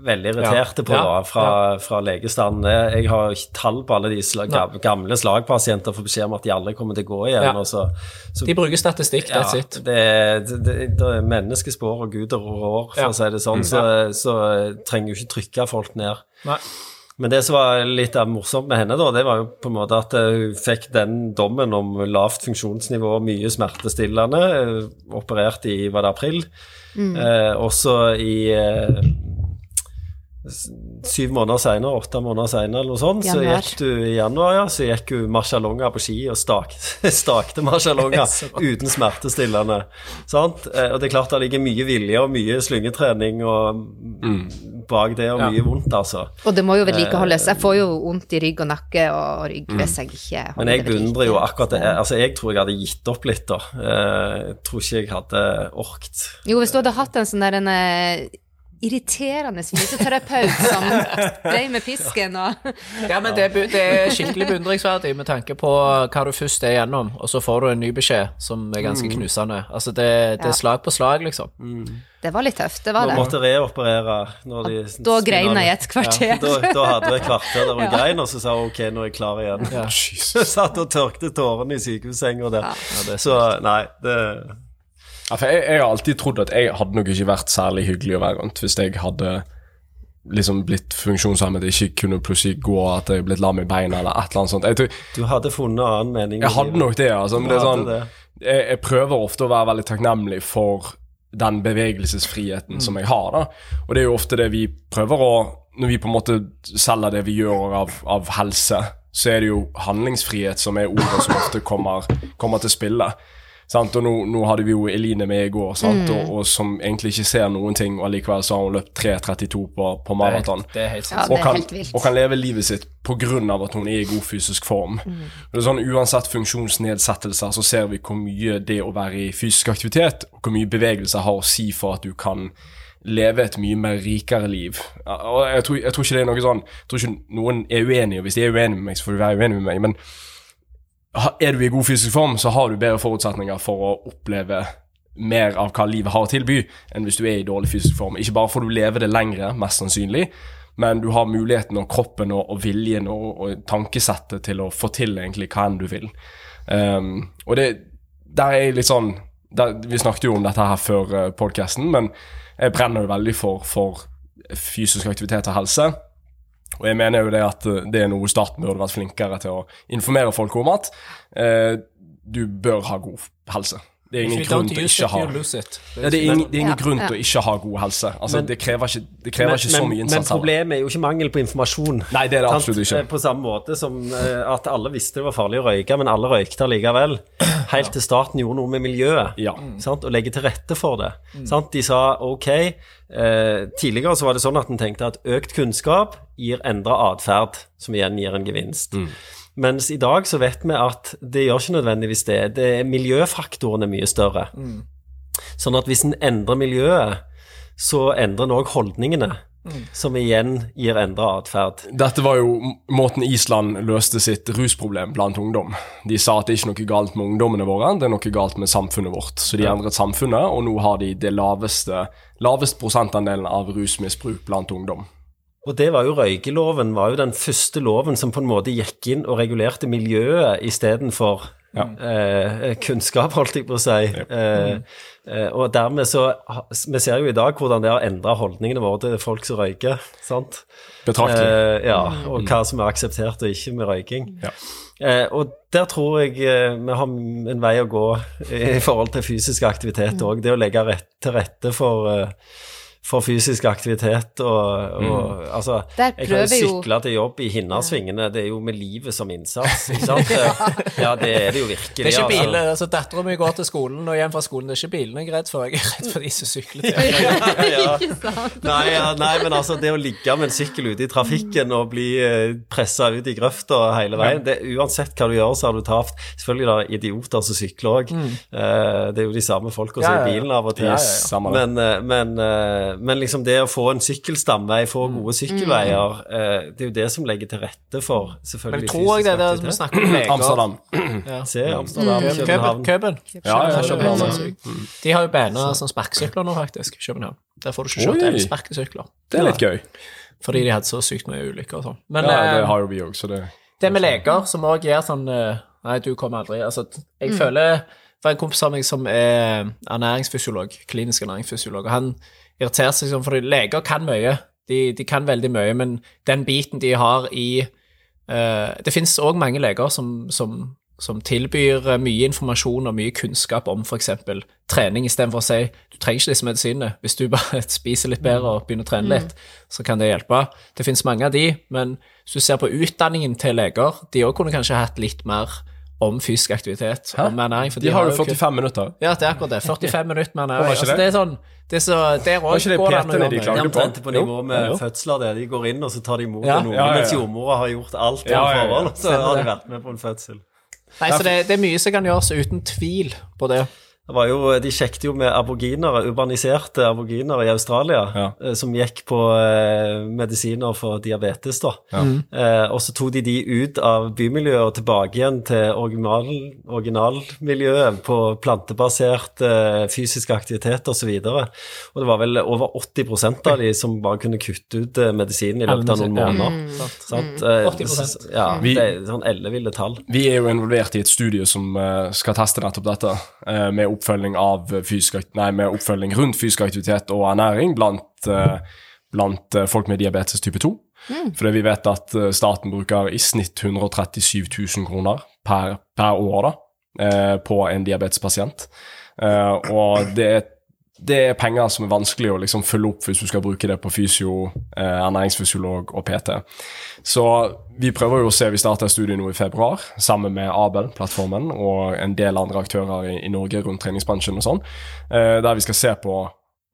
veldig irriterte på da, fra, fra legestanden. Jeg har ikke tall på alle de slag, gamle slagpasienter får beskjed om at de aldri kommer til å gå igjen. Ja. og så, så De bruker statistikk, that's Ja, it. det, det, det, det er menneskespår og guder og rår, for Ja. å si det sånn, så, så trenger jo ikke trykke folk ned. Nei. Men det som var litt morsomt med henne, da, det var jo på en måte at eh, hun fikk den dommen om lavt funksjonsnivå, mye smertestillende, eh, operert i var det april. Eh, også i eh, syv måneder senere, åtte måneder senere, eller noe sånt, så gikk du i januar, ja, så gikk du marsjalonger på ski og stak, (laughs) stakte marsjalonger (laughs) uten smertestillende. Sant? Eh, Og det er klart det ligger mye vilje og mye slyngetrening og bak det, og Ja. mye vondt, altså. Og det må jo vedlikeholdes. Jeg får jo vondt i rygg og nakke og rygg hvis jeg ikke holder Mm. Men jeg beundrer jo akkurat det. Altså, jeg tror jeg hadde gitt opp litt, da. Eh, Jeg tror ikke jeg hadde orket. Jo, hvis du hadde hatt en sånn der en eh, irriterende fysioterapeut som drev med pisken og Ja, men det, det er skikkelig beundringsverdig med tanke på hva du først er gjennom, og så får du en ny beskjed som er ganske knusende. Altså, det, det er slag på slag, liksom. Det var litt tøft, det var det. måtte reoperere når de Da grein jeg i et kvarter. Da, da hadde hun et kvarter der (laughs) hun Ja. grein, og så sa hun ok, nå er jeg klar igjen. Ja. (laughs) Satt og tørkte tårene i sykehussenga der. Ja, Så nei, det Ja, for jeg, jeg har alltid trodd at jeg hadde nok ikke vært særlig hyggelig å være rundt hvis jeg hadde liksom blitt funksjonshemmet, ikke kunne plutselig gå, at jeg blitt lam i beina eller et eller annet sånt. Tror, Du hadde funnet annen mening. jeg hadde nok det, altså. Men det er sånn, jeg, jeg prøver ofte å være veldig takknemlig for den bevegelsesfriheten som jeg har. da. Og det er jo ofte det vi prøver å Når vi på en måte selger det vi gjør av, av helse, så er det jo handlingsfrihet som er ordet som ofte kommer, kommer til spille. Sant? Og nå, nå hadde vi jo Eline med i går, sant? Og, og som egentlig ikke ser noen ting, og allikevel så har hun løpt 3.32 på, på maraton Det er helt Ja, det og er kan, helt vilt. og kan leve livet sitt pga. at hun er i god fysisk form. Og det er sånn, Uansett funksjonsnedsettelser så ser vi hvor mye det å være i fysisk aktivitet og hvor mye bevegelse har å si for at du kan leve et mye mer rikere liv. Og jeg tror, jeg tror ikke det er noe sånn Jeg tror ikke noen er uenige, og hvis de er uenige med meg, så får de være uenige med meg. men er du i god fysisk form, så har du bedre forutsetninger for å oppleve mer av hva livet har å tilby, enn hvis du er i dårlig fysisk form. Ikke bare får du leve det lengre, mest sannsynlig, men du har muligheten og kroppen og, og viljen og, og tankesettet til å få til egentlig hva enn du vil. Um, og det der er litt sånn der, Vi snakket jo om dette her før uh, podkasten, men jeg brenner jo veldig for, for fysisk aktivitet og helse. Og jeg mener jo det at eh, det er noe staten burde vært flinkere til å informere folk om at eh, du bør ha god helse. Det er ingen grunn til å ikke ha it. ja, det er ingen, det er ingen Ja, grunn ja. til å ikke ha god helse. Altså, Men- det krever ikke, det krever ikke så mye men, innsats. men problemet er jo ikke mangel på informasjon. Nei, det er det absolutt ikke. På samme måte som eh, at alle visste det var farlig å røyke, men alle røykte likevel. Helt til staten gjorde noe med miljøet. Ja. Sant? Og legge til rette for det. Sant? De sa ok. Eh, tidligere så var det sånn at en tenkte at økt kunnskap gir endra atferd, som igjen gir en gevinst. Mens i dag så vet vi at det gjør ikke nødvendigvis det. det miljøfaktoren er mye større. Sånn at hvis en endrer miljøet, så endrer en òg holdningene. Som igjen gir endra atferd. Dette var jo måten Island løste sitt rusproblem blant ungdom. De sa at det er ikke noe galt med ungdommene våre, det er noe galt med samfunnet vårt. Så de endret samfunnet, og nå har de det laveste, lavest prosentandelen av rusmisbruk blant ungdom. Og det var jo røykeloven var jo den første loven som på en måte gikk inn og regulerte miljøet istedenfor eh, kunnskap, holdt jeg på å si. Eh, eh, og dermed så Vi ser jo i dag hvordan det har endra holdningene våre til folk som røyker. sant? Betraktelig. Eh, ja, og hva som er akseptert og ikke med røyking. Ja. Eh, og der tror jeg vi har en vei å gå i forhold til fysisk aktivitet òg. Det å legge rett, til rette for, for fysisk aktivitet og, og altså Jeg kan jo sykle til jobb i Hinnasvingene, det er jo med livet som innsats, ikke (laughs) sant? ja, det er det jo virkelig. Det er ikke altså. biler, altså Dattera mi går til skolen og hjem fra skolen. Det er ikke bilene jeg er redd for, jeg er redd for de som sykler til. jobb. (laughs) ja, ja. (laughs) Nei, ja, nei, men altså det å ligge med en sykkel ute i trafikken og bli eh, pressa ut i grøfta hele veien det, Uansett hva du gjør, så har du tapt. Selvfølgelig er det idioter som sykler òg. mm. det er jo de samme folka som er i bilen av og til. Ja, ja, ja. Men, eh, men, eh, men liksom det å få en sykkelstamvei, få gode sykkelveier, eh, det er jo det som legger til rette for selvfølgelig Men selvfølgelig jeg tror jeg det er det vi snakker om. Amsterdam. (clears throat) Ja. Se Amsterdam, Køben. København. Køben. Ja, ja, København. De har jo banna som sparkesykler nå, faktisk. i København. Der får du ikke kjørt elsparkesykler. Det er litt gøy. Fordi de hadde så sykt mye ulykker og sånn. Men Ja, eh, det har jo vi òg, så det det med leger som òg gjør sånn eh, Nei, du kommer aldri Altså, jeg føler Det var en kompis av meg som er ernæringsfysiolog, klinisk ernæringsfysiolog, og han irriterer seg sånn, for leger kan mye. De, de kan veldig mye, men den biten de har i uh, Det finnes òg mange leger som, som, som tilbyr eh, mye informasjon og mye kunnskap om f.eks. trening, istedenfor å si du trenger ikke disse medisinene. Hvis du bare (laughs) spiser litt bedre og begynner å trene litt, så kan det hjelpe. Det finnes mange av de, men hvis du ser på utdanningen til leger, de òg kunne kanskje hatt litt mer om fysisk aktivitet, om ernæring. De har jo kun- 45 minutter. Ja, det er akkurat det. 45 minutter med (laughs) ernæring. Altså, det? det er sånn det så, Der Var òg ikke det går det an å gjøre de mye. Det er på? omtrent på nivå med Jo. fødsler. Det. De går inn, og så tar de imot Ja. noen, Ja, ja, ja. mens jordmora har gjort alt i Ja, ja, ja. forhold. Så har de vært med på en fødsel. Nei, så det, det er mye som kan gjøres uten tvil på det. Det var jo, de sjekket jo med aboginere, urbaniserte aboginere i Australia, Ja. eh, som gikk på eh, medisiner for diabetes. da. Eh, og så tok de de ut av bymiljøet og tilbake igjen til original, originalmiljøet på plantebasert eh, fysisk aktivitet osv. Og, så og det var vel over 80 av de som bare kunne kutte ut eh, medisinen i løpet av noen måneder. måneder. Sant? Mm. 80%. Ja, Vi- det er sånn elleville tall. Vi er jo involvert i et studie som eh, skal teste nettopp dette, eh, med oppfølging av fysisk, nei, med oppfølging rundt fysisk aktivitet og ernæring blant, eh, blant eh, folk med diabetes type 2. Fordi vi vet at eh, staten bruker i snitt 137 000 kroner per, per år da, på en diabetespasient. Og det er det er penger som er vanskelig å liksom følge opp hvis du skal bruke det på fysio, eh, ernæringsfysiolog og PT. Så vi prøver jo å se, vi starter studiet nå i februar sammen med Abel-plattformen og en del andre aktører i, i Norge rundt treningsbransjen og sånn, eh, der vi skal se på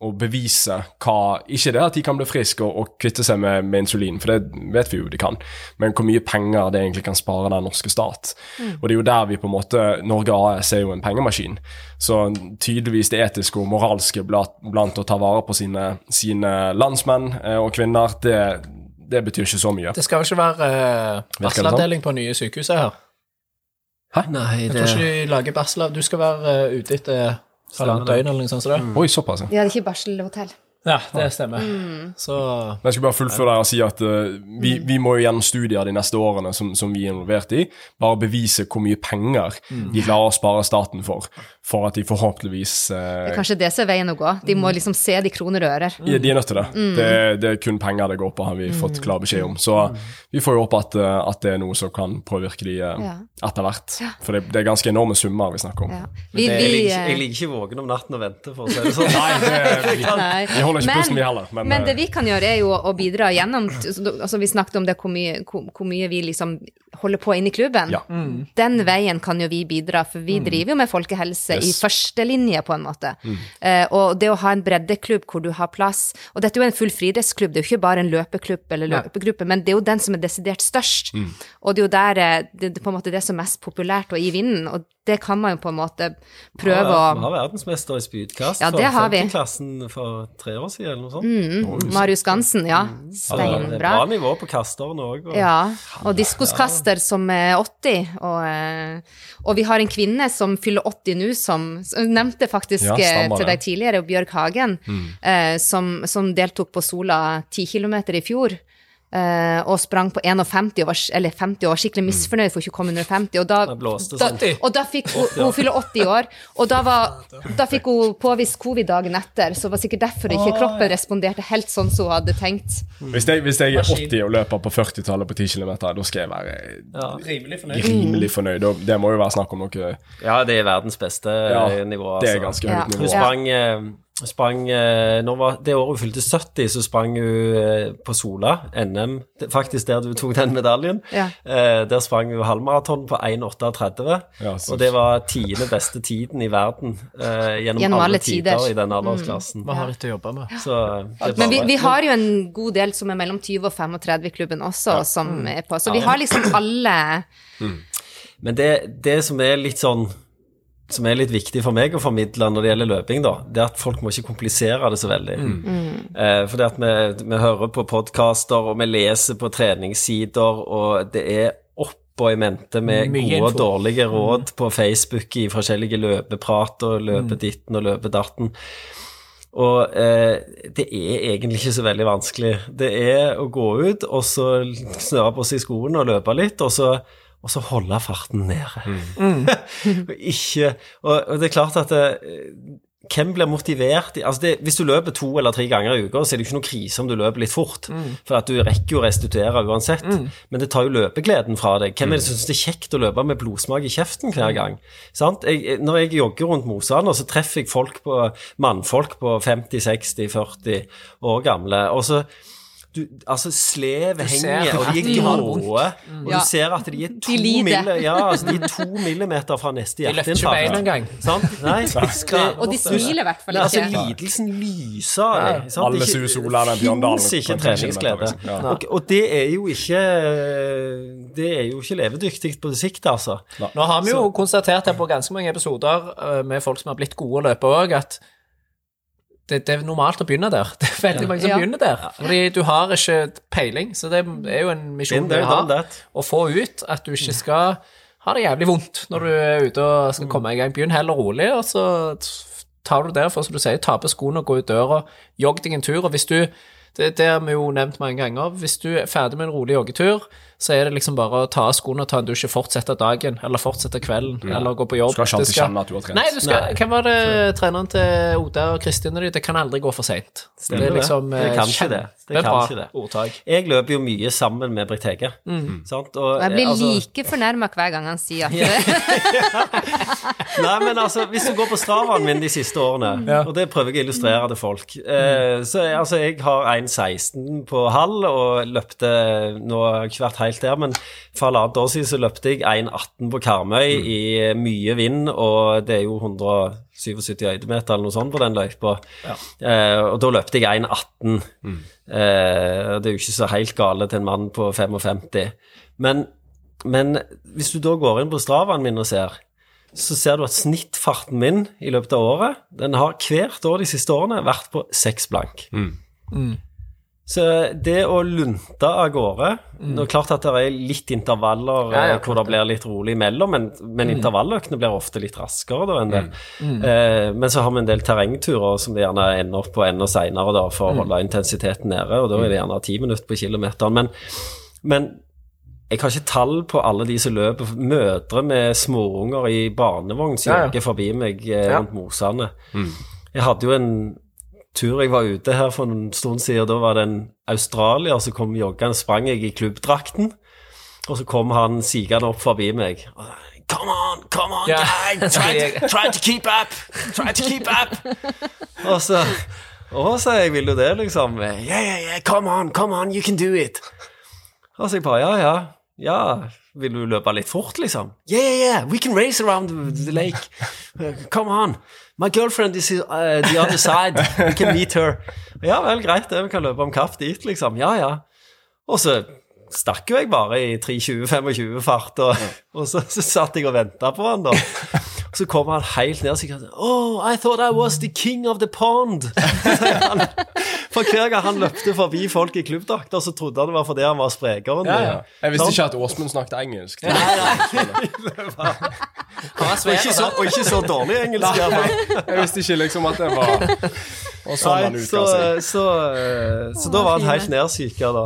og bevise hva Ikke det at de kan bli friske og, og kvitte seg med, med insulin, for det vet vi jo de kan, men hvor mye penger det egentlig kan spare den norske stat. Og det er jo der vi på en måte Norge AS er jo en pengemaskin. Så tydeligvis det etiske og moralske blant, blant å ta vare på sine, sine landsmenn eh, og kvinner, det, det betyr ikke så mye. Det skal jo ikke være uh, det sånn? barselavdeling på nye sykehuset her. Hæ? Nei, Jeg tror ikke de lager barsel Du skal være uh, ute etter halvannet døgn eller noe sånt. Så det. Oi, såpass, ja. De hadde ikke barselhotell. Ja, det stemmer. Mm. Så Men jeg skal bare fullføre og si at uh, vi, vi må jo gjennom studier de neste årene som, som vi er involvert i, bare bevise hvor mye penger de klarer å spare staten for, for at de forhåpentligvis Det eh, er kanskje det som er veien å gå. De må liksom se de kroner og ører. ja, De er nødt til det. det. Det er kun penger det går på, har vi fått klar beskjed om. Så vi får jo håpe at, eh, at det er noe som kan påvirke de uh, Ja. etter hvert. For det, det er ganske enorme summer vi snakker om. Ja. Vi, Jeg vi, ligger, jeg ligger ikke våken om natten og venter, for å si det sånn. (laughs) Nei, det, vi, Nei. Holder ikke pusten, vi heller. Men, men det eh, vi kan gjøre, er jo å bidra gjennom altså Vi snakket om det, hvor mye, hvor, hvor mye vi liksom holder på inne i klubben. Ja. Den veien kan jo vi bidra, for vi driver jo med folkehelse i Yes. førstelinje, på en måte. Eh, og det å ha en breddeklubb hvor du har plass Og dette er jo en full friidrettsklubb, det er jo ikke bare en løpeklubb eller løpegruppe, men det er jo den som er desidert størst. Og det er jo der eh, det, det på en måte det som er mest populært og i vinden, og det kan man jo på en måte prøve Ja, Vi har verdensmester i spydkast Ja, det for 50-klassen for tre år siden, eller noe sånt. Marius Gansen, ja. Ja, det er bra nivå på kasterne òg. Ja, og diskoskaster som er 80, og, eh, og vi har en kvinne som fyller 80 nå, som, som nevnte faktisk Ja, eh, stemmer til deg tidligere, Bjørg Hagen, mm. som, som deltok på Sola 10 km i fjor. Eh, og sprang på 51 og var, eller 50 og var skikkelig misfornøyd for ikke å komme under 50. Og da, blåste da, sånn. og da fikk hun, hun fyller 80 år, og da, var, da fikk hun påvist covid dagen etter, så det var sikkert derfor ikke kroppen responderte helt sånn som hun hadde tenkt. hvis, jeg, hvis jeg er 80 og løper på 40-tallet på 10 km, da skal jeg være rimelig fornøyd. rimelig fornøyd. Og det må jo være snakk om noe Ja, det er verdens beste Ja, nivå. Altså. Det er altså. ganske Ja. nivå. Hun sprang, eh, sprang eh, når var, Det året hun fylte 70, så sprang hun eh, på Sola, NM, faktisk der du tok den medaljen. Ja. Eh, Der sprang hun halvmaraton på 1,38, Ja, og det var tiende beste tiden i verden gjennom, Gjennom alle, alle tider tider. i den aldersklassen. Vi har litt å jobbe med. Så Men vi, vi har jo en god del som er mellom 20 og 35 i klubben også, som er på. Så vi har liksom alle Men det, det som er litt sånn som er litt viktig for meg å formidle når det gjelder løping, da, det er at folk må ikke komplisere det så veldig. Eh, det at vi, vi hører på podkaster, og vi leser på treningssider, og det er oppå i mente med Mye gode og dårlige råd på Facebook i forskjellige løpeprat og løpeditten og løpedatten. Og eh, det er egentlig ikke så veldig vanskelig. Det er å gå ut og så snøre på seg skoene og løpe litt, og så, og så holde farten nede. (laughs) Og ikke og, og det er klart at det, hvem blir motivert altså det, Hvis du løper to eller tre ganger i uka, så er det jo ikke noe krise om du løper litt fort. For at du rekker jo å restituere uansett. Men det tar jo løpegleden fra deg. Hvem er det som syns det er kjekt å løpe med blodsmak i kjeften hver gang? Sant? Jeg, når jeg jogger rundt Mosane, så treffer jeg folk på, mannfolk på 50-60-40 år gamle. og så du, altså Slevet henger, og de er grå. Og Ja. du ser at de er to, de mille, ja, altså, de er to millimeter fra neste De løfter ikke beina hjerteinfarkt. engang. (laughs) Sant? Nei, det- Og de smiler i hvert fall ikke. altså, ikke. lidelsen lyser av dem. sant? Alle ut som Bjørndalen finnes ikke treningsglede. liksom. Ja. Og, og det er jo ikke Det er jo ikke levedyktig på sikt, altså. Nå har vi jo konstatert her på ganske mange episoder eh, med folk som har blitt gode løpere løpe òg, at det, det er normalt å begynne der. (laughs) Det er veldig mange som Ja. begynner der. Fordi du har ikke peiling, så det er jo en misjon du har. Å få ut at du ikke skal ha det jævlig vondt når du er ute og skal komme i gang. Begynn heller rolig, og så tar du det for, som du sier, ta på skoene og gå ut døra. Jogg deg en tur. Og hvis du det, det har vi jo nevnt mange ganger. Hvis du er ferdig med en rolig joggetur, så er det liksom bare å ta av skoene og ta en dusj og fortsette dagen, eller fortsette kvelden, eller gå på jobb. Skal ikke alltid skal- kjenne at du har trent. Nei, du skal, Nei. hvem var det treneren til Oda og Kristin og de? Det kan aldri gå for seint. Det er liksom Det eh, kan ikke det. Det kan ikke det. ordtak. Jeg løper jo mye sammen med Britt Hege. Sant? Og, jeg blir altså- like fornærma hver gang han sier at (laughs) Nei, men altså, hvis du går på stravaen min de siste årene, og det prøver jeg å illustrere til folk eh, Så altså, jeg har 1,16 på halv og løpte Nå hvert vært helt der, men for halvannet år siden så løpte jeg 1,18 på Karmøy i mye vind, og det er jo 177 høydemeter eller noe sånt på den løypa. Eh, og da løpte jeg 1,18. Eh, det er jo ikke så helt gale til en mann på 55. Men, men hvis du da går inn på stravaen min og ser så ser du at snittfarten min i løpet av året, den har hvert år de siste årene vært på seks blank. Så det å lunte av gårde Det er klart at det er litt intervaller Ja, ja, eh, hvor det blir litt rolig imellom, men, men intervalløktene blir ofte litt raskere da enn det. Eh, men så har vi en del terrengturer som vi gjerne ender opp på enda seinere for å holde intensiteten nede, og da er det gjerne ti minutter på kilometeren. Men, men jeg har ikke tall på alle de som løper. Mødre med småunger i barnevogn som Ja, ja. forbi meg eh, rundt mosene. Jeg hadde jo en tur jeg var ute her for en stund siden, da var det en australier som kom joggende, sprang jeg i klubbdrakten, og så kom han sigende opp forbi meg. Come on, come on, yeah. guy, (laughs) try, to, try to keep up, try to keep up. og så, å, sa jeg, vil du det, liksom? Yeah, yeah, yeah, come on, come on, you can do it. Og så jeg bare, ja, ja, ja, vil du løpe litt fort, liksom? Yeah, yeah, yeah, we can race around the, lake. Come on. My girlfriend is uh, the other side. We can meet her. Ja vel, greit, det, vi kan løpe om kapp dit, liksom. Ja, ja. Og så stakk jo jeg bare i 3.20-25 fart, og, og så, så satt jeg og venta på han, da. Så kom han helt ned og sier Oh, I thought I was the king of the pond. han. For hver gang han løpte forbi folk i klubbdrakter, så trodde han det var fordi han var sprekeren. Ja, ja. Jeg visste ikke at Åsmund snakket engelsk. (laughs) Han var Og ikke, så, og ikke så dårlig engelsk. i. Jeg visste ikke liksom at det var Og sånn han utga seg. så, så, så, eh, så da var han helt nedsyka, da.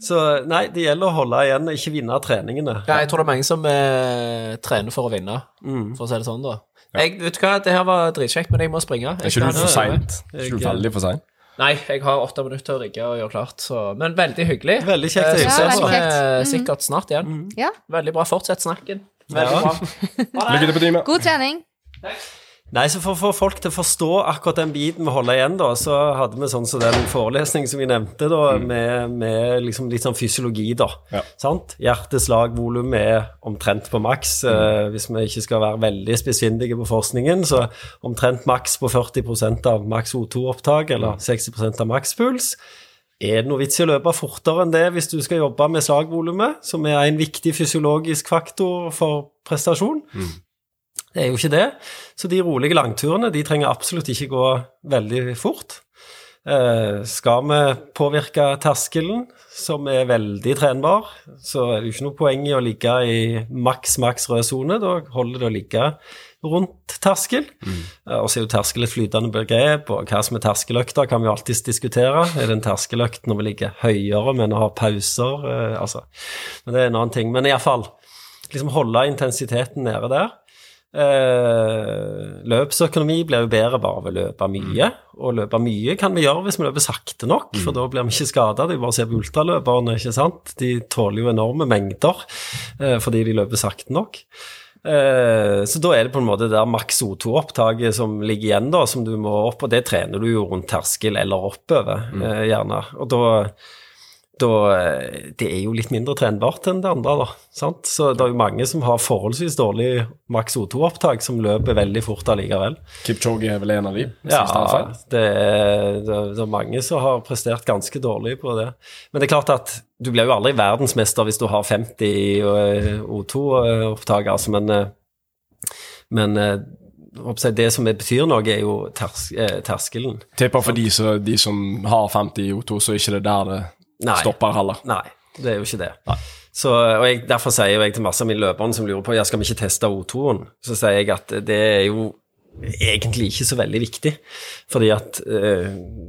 Så nei, det gjelder å holde igjen, ikke vinne treningene. Ja, jeg tror det er mange som eh, trener for å vinne, for å si det sånn, da. Jeg, vet du hva, det her var dritkjekt, men jeg må springe. Er ikke du for seint? Er ikke du veldig for sein? Nei, jeg har åtte minutter til å rigge og gjøre klart, så Men veldig hyggelig. Veldig kjekt å Eh, hilse Ja, ses på. vi sikkert snart igjen. Ja, Veldig bra. Fortsett snakken. Veldig Ja. bra. Lykke til på teamet. god trening. Nei, så For å få folk til å forstå akkurat den biten vi holder igjen, da, så hadde vi sånn som den forelesningen som vi nevnte, da, med, med liksom litt sånn fysiologi, da. Ja. Sant? Hjerteslagvolum er omtrent på maks. Eh, hvis vi ikke skal være veldig spissfindige på forskningen, så omtrent maks på 40% av maks O2-opptak, eller 60 av makspuls. Er det noe vits i å løpe fortere enn det hvis du skal jobbe med slagvolumet, som er en viktig fysiologisk faktor for prestasjon? Det er jo ikke det. Så de rolige langturene de trenger absolutt ikke gå veldig fort. Eh, skal vi påvirke terskelen, som er veldig trenbar, så er det jo ikke noe poeng i å ligge i maks, maks rød sone. Da holder det å ligge rundt terskel. Eh, og så er jo terskel et flytende begrep, og hva som er terskeløkta, kan vi alltids diskutere. Er det en terskeløkt når vi ligger høyere, men har pauser? Eh, altså. Men det er en annen ting. Men iallfall, liksom holde intensiteten nede der. Eh, løpsøkonomi blir jo bedre bare ved å løpe mye, og løpe mye kan vi gjøre hvis vi løper sakte nok, for da blir vi ikke skada. Det er bare å se på ultraløperne, ikke sant. De tåler jo enorme mengder eh, fordi de løper sakte nok. Eh, så da er det på en måte det der maks O2-opptaket som ligger igjen, da, som du må opp, og det trener du jo rundt terskel eller oppover, eh, gjerne. Og da da eh, Det er jo litt mindre trenbart enn det andre, da. Sant? Så det er jo mange som har forholdsvis dårlig maks O2-opptak, som løper veldig fort allikevel. Kipchoge er vel en av de? Ja, det er, det, er, mange som har prestert ganske dårlig på det. Men det er klart at du blir jo aldri verdensmester hvis du har 50 i eh, O2-opptak, altså, men, eh, men det som betyr noe, er jo ters, terskelen. Tipper for de, som- de som har 50 i O2, så er ikke det der det Nei. stopper heller. Nei, det er jo ikke det. Så, og jeg, Derfor sier jeg til masse av mine løpere som lurer på ja, skal vi ikke teste O2-en, så sier jeg at det er jo egentlig ikke så veldig viktig. Fordi at eh,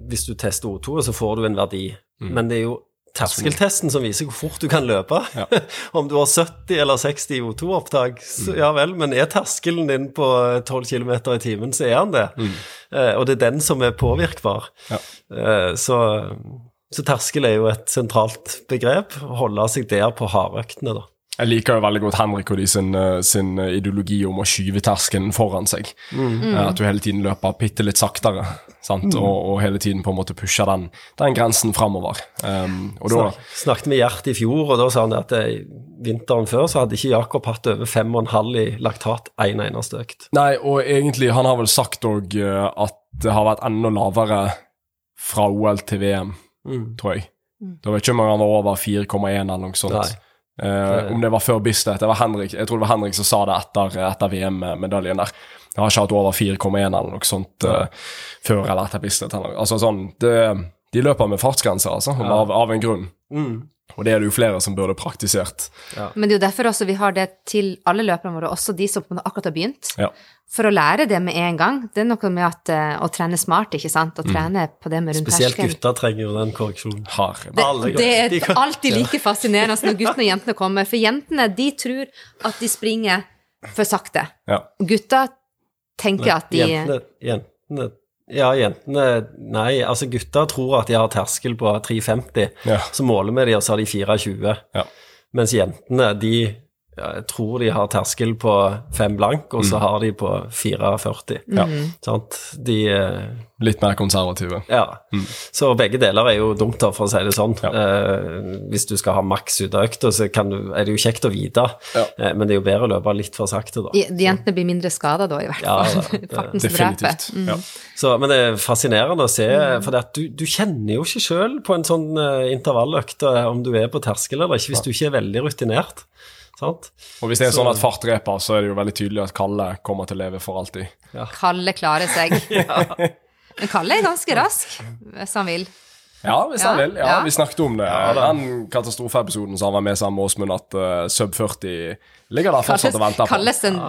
hvis du tester O2, så får du en verdi. Men det er jo terskeltesten som viser hvor fort du kan løpe. (laughs) Om du har 70 eller 60 O2-opptak, mm. ja vel, men er terskelen din på 12 km i timen, så er han det. Eh, og det er den som er påvirkbar. Ja. Eh, så, så terskel er jo et sentralt begrep. Å holde seg der på hardøktene, da. Jeg liker jo veldig godt Henrik og de sin, eh, sin ideologi om å skyve terskelen foran seg. Mm. At du hele tiden løper bitte litt saktere, sant? Og, og hele tiden på en måte pusher den, den grensen framover. Um, Snak, snakket med Gjert i fjor, og da sa han at det, vinteren før så hadde ikke Jakob hatt over 5,5 i laktat en eneste økt. Nei, og egentlig, han har vel sagt òg at det har vært enda lavere fra OL til VM, tror jeg. Da vet ikke om han var over 4,1 eller noe sånt. Nei. Uh, om det var før Bislett. Det var Henrik, jeg tror det var Henrik som sa det etter, etter VM-medaljen der. Jeg har ikke hatt over 4,1 eller noe sånt uh, før eller etter Bislett. Altså sånn, det, de løper med fartsgrenser, altså, av, av en grunn. Og det er det jo flere som burde praktisert. Men det er jo derfor også vi har det til alle løperne våre, også de som akkurat har begynt. Ja. For å lære det med en gang. Det er noe med at, eh, å trene smart, ikke sant, Mm. å trene på det med rundt Spesielt terskelen. gutter trenger jo den korreksjonen. Har. Det, Alle- det er de alltid like fascinerende når guttene og jentene kommer, for jentene de tror at de springer for sakte. Ja. Gutta tenker at de Jentene, jentene Ja, jentene Nei, altså gutter tror at de har terskel på 3,50. Ja. Så måler vi de, og så har de 4,20. Ja. Mens jentene, de jeg tror de har terskel på 5 blank, og så har de på 4,40. Ja. Sant? De eh, Litt mer konservative. Ja. Så begge deler er jo dumt, for å si det sånn. Ja. Eh, hvis du skal ha maks ut av økta, så kan du, er det jo kjekt å vite, Ja. eh, men det er jo bedre å løpe litt for sakte, da. de Jentene blir mindre skada da, i hvert Ja, fall. da, det- Fartens drepe. Definitivt. Ja. Så, men det er fascinerende å se, for du, du kjenner jo ikke sjøl på en sånn uh, intervalløkt eh, om du er på terskel eller ikke, hvis du ikke er veldig rutinert. Sant? Og hvis det er sånn at fart dreper, så er det jo veldig tydelig at Kalle kommer til å leve for alltid. Kalle klarer seg. (laughs) Men Kalle er ganske rask, hvis han vil. Ja, hvis han Ja, vil. Ja, ja. Vi snakket om det. Den katastrofeepisoden som han var med sammen med Åsmund, at uh, sub 40 ligger der fortsatt og venter på. Kalles den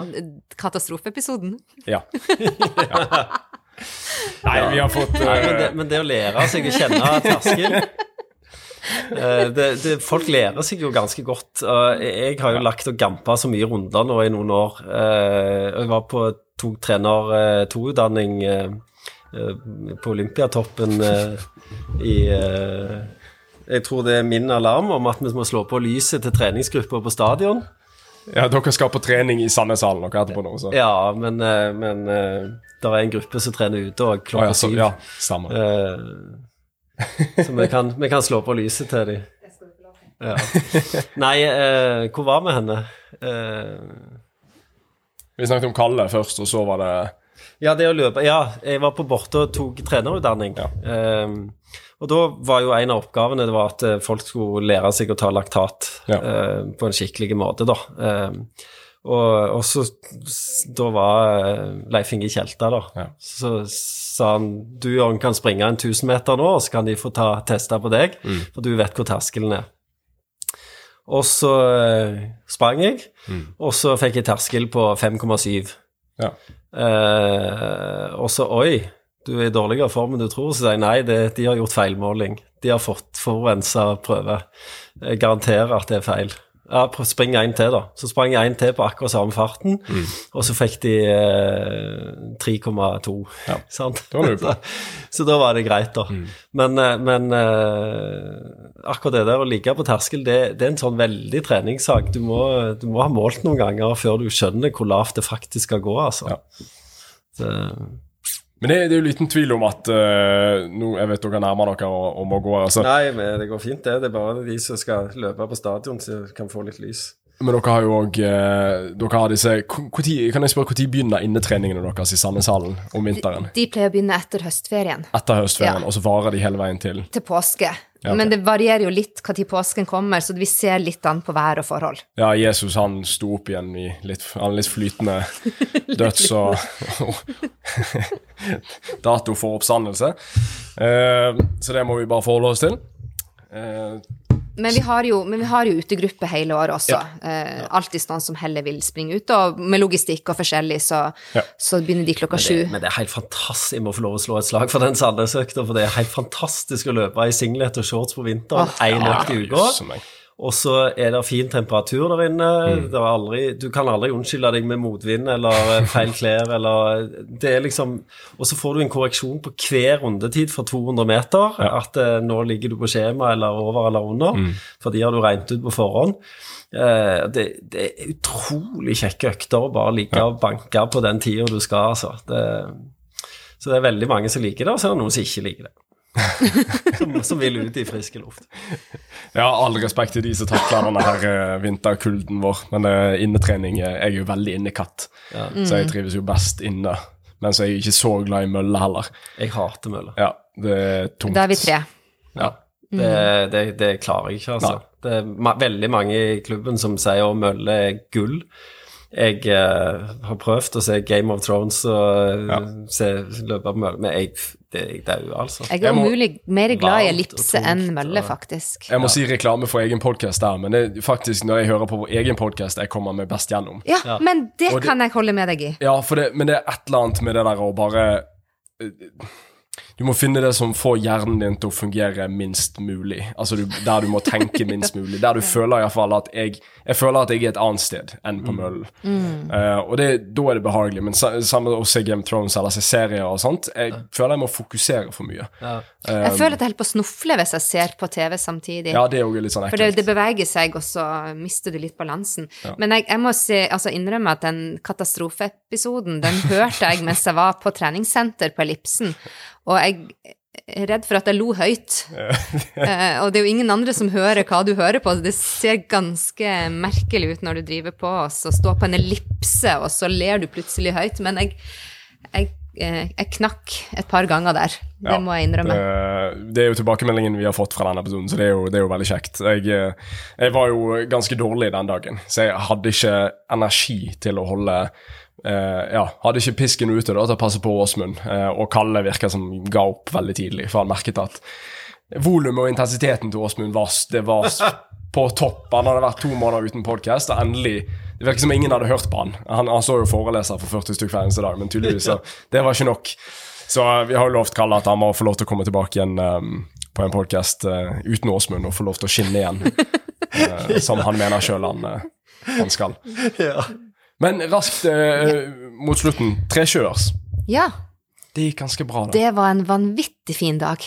katastrofeepisoden? Ja. (laughs) ja. Nei, vi har fått Nei, men, uh, det, men det å lære seg å kjenne terskel eh, det, det, Folk lærer seg jo ganske godt. jeg har jo lagt og gampa så mye runder nå i noen år. Eh, Jeg var på tok trener eh, to-utdanning eh, eh, på Olympiatoppen eh, i eh, Jeg tror det er min alarm om at vi må slå på lyset til treningsgrupper på stadion. Ja, dere skal på trening i Sandneshallen dere etterpå nå, så. Ja, men, eh, men eh, det er en gruppe som trener ute òg, klokka ja, så, syv. ja, stemmer. Eh, så vi kan, vi kan slå på lyset til dem. Ja. Nei, eh, hvor var vi henne? Eh, Vi snakket om Kalle først, og så var det ja, det å løpe Ja, jeg var på Borte og tok trenerutdanning. Eh, og da var jo en av oppgavene det var at eh, folk skulle lære seg å ta laktat Ja. eh, på en skikkelig måte, da. Eh, og, og så Da var eh, Leif Inge Tjelta, da. Ja. Så sa han du Jørgen kan springe en 1000 meter nå, og så kan de få ta testa på deg, for du vet hvor terskelen er. Og så eh, sprang jeg, og så fikk jeg terskel på 5,7. Ja. Eh, og så Oi, du er i dårligere form enn du tror. Så sier jeg nei, det, de har gjort feilmåling. De har fått forurensa prøve. Jeg garanterer at det er feil. Ja, spring en til, da. Så sprang en til på akkurat samme farten, og så fikk de eh, 3,2. Ja. (laughs) Sant? Det var. (laughs) Så, så da var det greit, da. Men, eh, men eh, akkurat det der å ligge på terskel, det, det er en sånn veldig treningssak. Du må, du må ha målt noen ganger før du skjønner hvor lavt det faktisk skal gå, altså. Ja. Så, Men det, det er jo liten tvil om at uh, nå, Jeg vet dere nærmer dere og må gå. Altså. Nei, men det går fint, det. Det er bare de som skal løpe på stadion, som kan få litt lys. Men dere har jo òg Dere har disse hvor- hvor tid- Kan jeg spørre når begynner innetreningene deres i Sandneshallen om vinteren? De pleier å begynne etter høstferien, Etter høstferien, Ja. og så varer de hele veien til til påske. Ja, okay. Men det varierer jo litt når påsken kommer, så vi ser litt an på vær og forhold. Ja, Jesus han sto opp igjen i litt, litt flytende (laughs) døds og (laughs) dato for oppstandelse. Uh, så det må vi bare forholde oss til. Eh, Men vi har jo, men vi har jo utegruppe hele året også. Eh, alltid noen som heller vil springe ut, og med logistikk og forskjellig, så, Ja. så begynner de klokka sju. Men, men det er helt fantastisk. Jeg må få lov å slå et slag for den Sandnes-økta, for det er helt fantastisk å løpe i singlet og shorts på vinteren. Én økt i uka. Og så er det fin temperatur der inne. Mm. Det er aldri, du kan aldri unnskylde deg med motvind eller eh, feil (laughs) klær eller Det er liksom Og så får du en korreksjon på hver rundetid for 200 meter. At eh, nå ligger du på skjema eller over eller under. Mm. For de har du regnet ut på forhånd. Eh, det, det er utrolig kjekke økter å bare ligge og banke på den tida du skal, altså. Det, så det er veldig mange som liker det, og så er det noen som ikke liker det. Som, som vil ut i frisk luft. Ja, all respekt til de som takler denne her eh, vinterkulden vår, men uh, innetrening eh, Jeg er jo veldig innekatt, så jeg trives jo best inne. Men så er jeg ikke så glad i mølle heller. Jeg hater mølle. Ja, det er tungt. Da er vi tre. Ja. Det, det, det klarer jeg ikke, altså. Det er ma veldig mange i klubben som sier at mølle er gull. Jeg uh, har prøvd å se Game of Thrones og Ja. se løpe på mølle, men jeg, det, jeg dauer, altså. Jeg er umulig mer glad i ellipse enn mølle, faktisk. Jeg må si reklame for egen podkast der, men det faktisk når jeg hører på vår egen podkast jeg kommer meg best gjennom. Ja, men det det- kan jeg holde med deg i. Ja, for det, men det er et eller annet med det der å bare eh, Du må finne det som får hjernen din til å fungere minst mulig. Altså du, Der du må tenke minst mulig. Der du føler i hvert fall at jeg Jeg føler at jeg er et annet sted enn på møllen. Eh, og det, da er det behagelig. Men sa- samme å se Game of Thrones eller se serier og sånt, jeg føler jeg må fokusere for mye. Jeg føler at jeg holder på å snufle hvis jeg ser på TV samtidig. Ja, det er jo litt sånn ekkelt. For det, det beveger seg, og så mister du litt balansen. Men jeg, jeg må si, altså innrømme at den katastrofeepisoden, den hørte jeg mens jeg var på treningssenter på Ellipsen, og jeg er redd for at jeg lo høyt. uh, (laughs) og det er jo ingen andre som hører hva du hører på. Det ser ganske merkelig ut når du driver på og så står på en ellipse, og så ler du plutselig høyt. Men jeg, jeg, eh, jeg knakk et par ganger der. Det Ja, må jeg innrømme. Det, det er jo tilbakemeldingen vi har fått fra denne episoden, så det er jo, det er jo veldig kjekt. Jeg, eh, jeg var jo ganske dårlig den dagen, så jeg hadde ikke energi til å holde eh, Ja, hadde ikke pisken ute da til å passe på Åsmund, uh, og Kalle virka som ga opp veldig tidlig, for han merket at volumet og intensiteten til Åsmund var, det var (laughs) på topp. Han hadde vært to måneder uten podkast, og endelig Det virket som ingen hadde hørt på han. Han, han så jo foreleser for 40 stykker hver eneste dag, men tydeligvis så det var ikke nok. Så uh, vi har jo lovt Kalle at han må få lov til å komme tilbake igjen um, på en podkast uten Åsmund og få lov til å skinne igjen, (laughs) som han mener sjøl han, han skal. Men raskt eh, mot slutten. Trekjørs. Ja, Det gikk ganske bra, da. det var en vanvittig fin dag.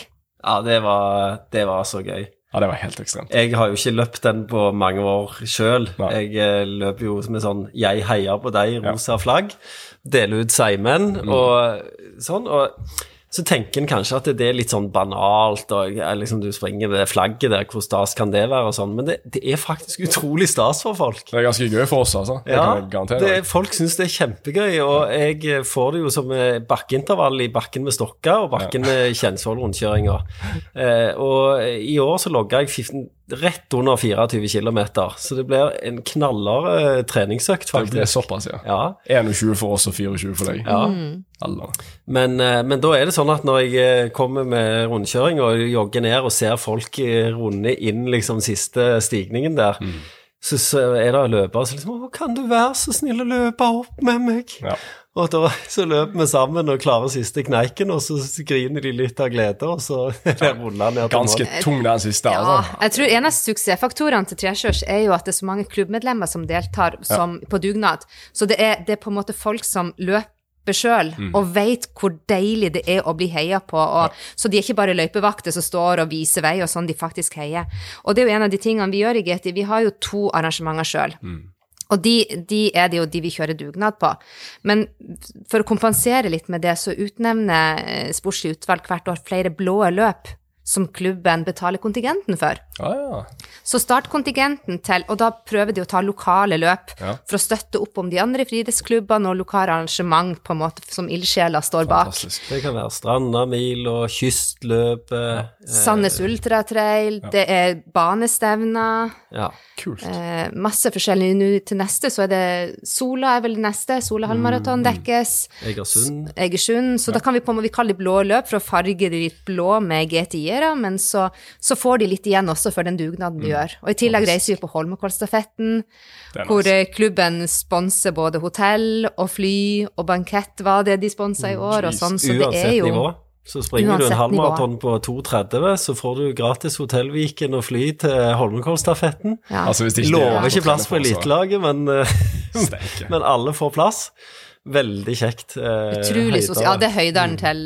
Ja, det var, det var så gøy. Ja, det var helt ekstremt. Jeg har jo ikke løpt den på mange år sjøl. Jeg eh, løper jo med sånn 'jeg heier på deg', rosa flagg. Deler ut seigmenn og sånn. Og så tenker en kanskje at det er litt sånn banalt, og liksom du springer med det flagget der, hvor stas kan det være, og sånn. Men det, det er faktisk utrolig stas for folk. Det er ganske gøy for oss, altså. Det Ja, det, folk syns det er kjempegøy, og jeg får det jo som eh, bakkeintervall i bakken med stokker og bakken med Kjensvoll rundkjøringer. Eh, og i år så logga jeg 15, rett under 24 km, så det blir en knallere treningsøkt, Det blir såpass, ja. Ja, 21 for oss og 24 for deg. ja. Mm. Men, eh, men da er det sånn at når jeg eh, kommer med rundkjøring og jogger ned og ser folk eh, runde inn liksom siste stigningen der, så, så er det løpere som liksom 'Å, kan du være så snill å løpe opp med meg?' Ja. Og da så løper vi sammen og klarer siste kneiken, og så griner de litt av glede, og så (laughs) ruller ned Ganske tung den siste, Ja, altså. jeg tror En av suksessfaktorene til Trekjørs er jo at det er så mange klubbmedlemmer som deltar som, på dugnad. Så det er, det er på en måte folk som løper sjøl og vet hvor deilig det er å bli heia på. Og, Så de er ikke bare løypevakter som står og viser vei og sånn, de faktisk heier. Og det er jo en av de tingene vi gjør i GT. Vi har jo to arrangementer sjøl. Og de, de er det jo de vi kjører dugnad på. Men for å kompensere litt med det, så utnevner eh, sportslig utvalg hvert år flere blå løp som klubben betaler kontingenten for. Ah, ja. Så startkontingenten til, og da prøver de å ta lokale løp Ja. for å støtte opp om de andre friidrettsklubbene og lokale arrangement på en måte som ildsjeler står bak. Det kan være Strandamil og Kystløpet. Sandnes Ultratrail, det er banestevner, Ja. Kult. eh, masse forskjellig. Nå til neste så er det Sola er vel neste, Sola halvmaraton dekkes. Egersund. Egersund, så da kan vi på en måte, kalle det blå løp for å farge det litt blå med GTI-ere, men så, så får de litt igjen også for den dugnaden de gjør. Og i tillegg reiser vi på Holmenkollstafetten, hvor eh, klubben sponser både hotell og fly og bankett, var det de sponsa i år, og sånn, så det er Uansett jo nivå. Så springer du en Uansett halvmaraton på 2,30, så får du gratis hotellviken og fly til Holmenkollstafetten. ja. Altså, hvis det ikke Lover er ikke plass på elitelaget, men, eh, (laughs) men alle får plass. Veldig kjekt. eh, Utrolig sosial. Ja, det er høyderen til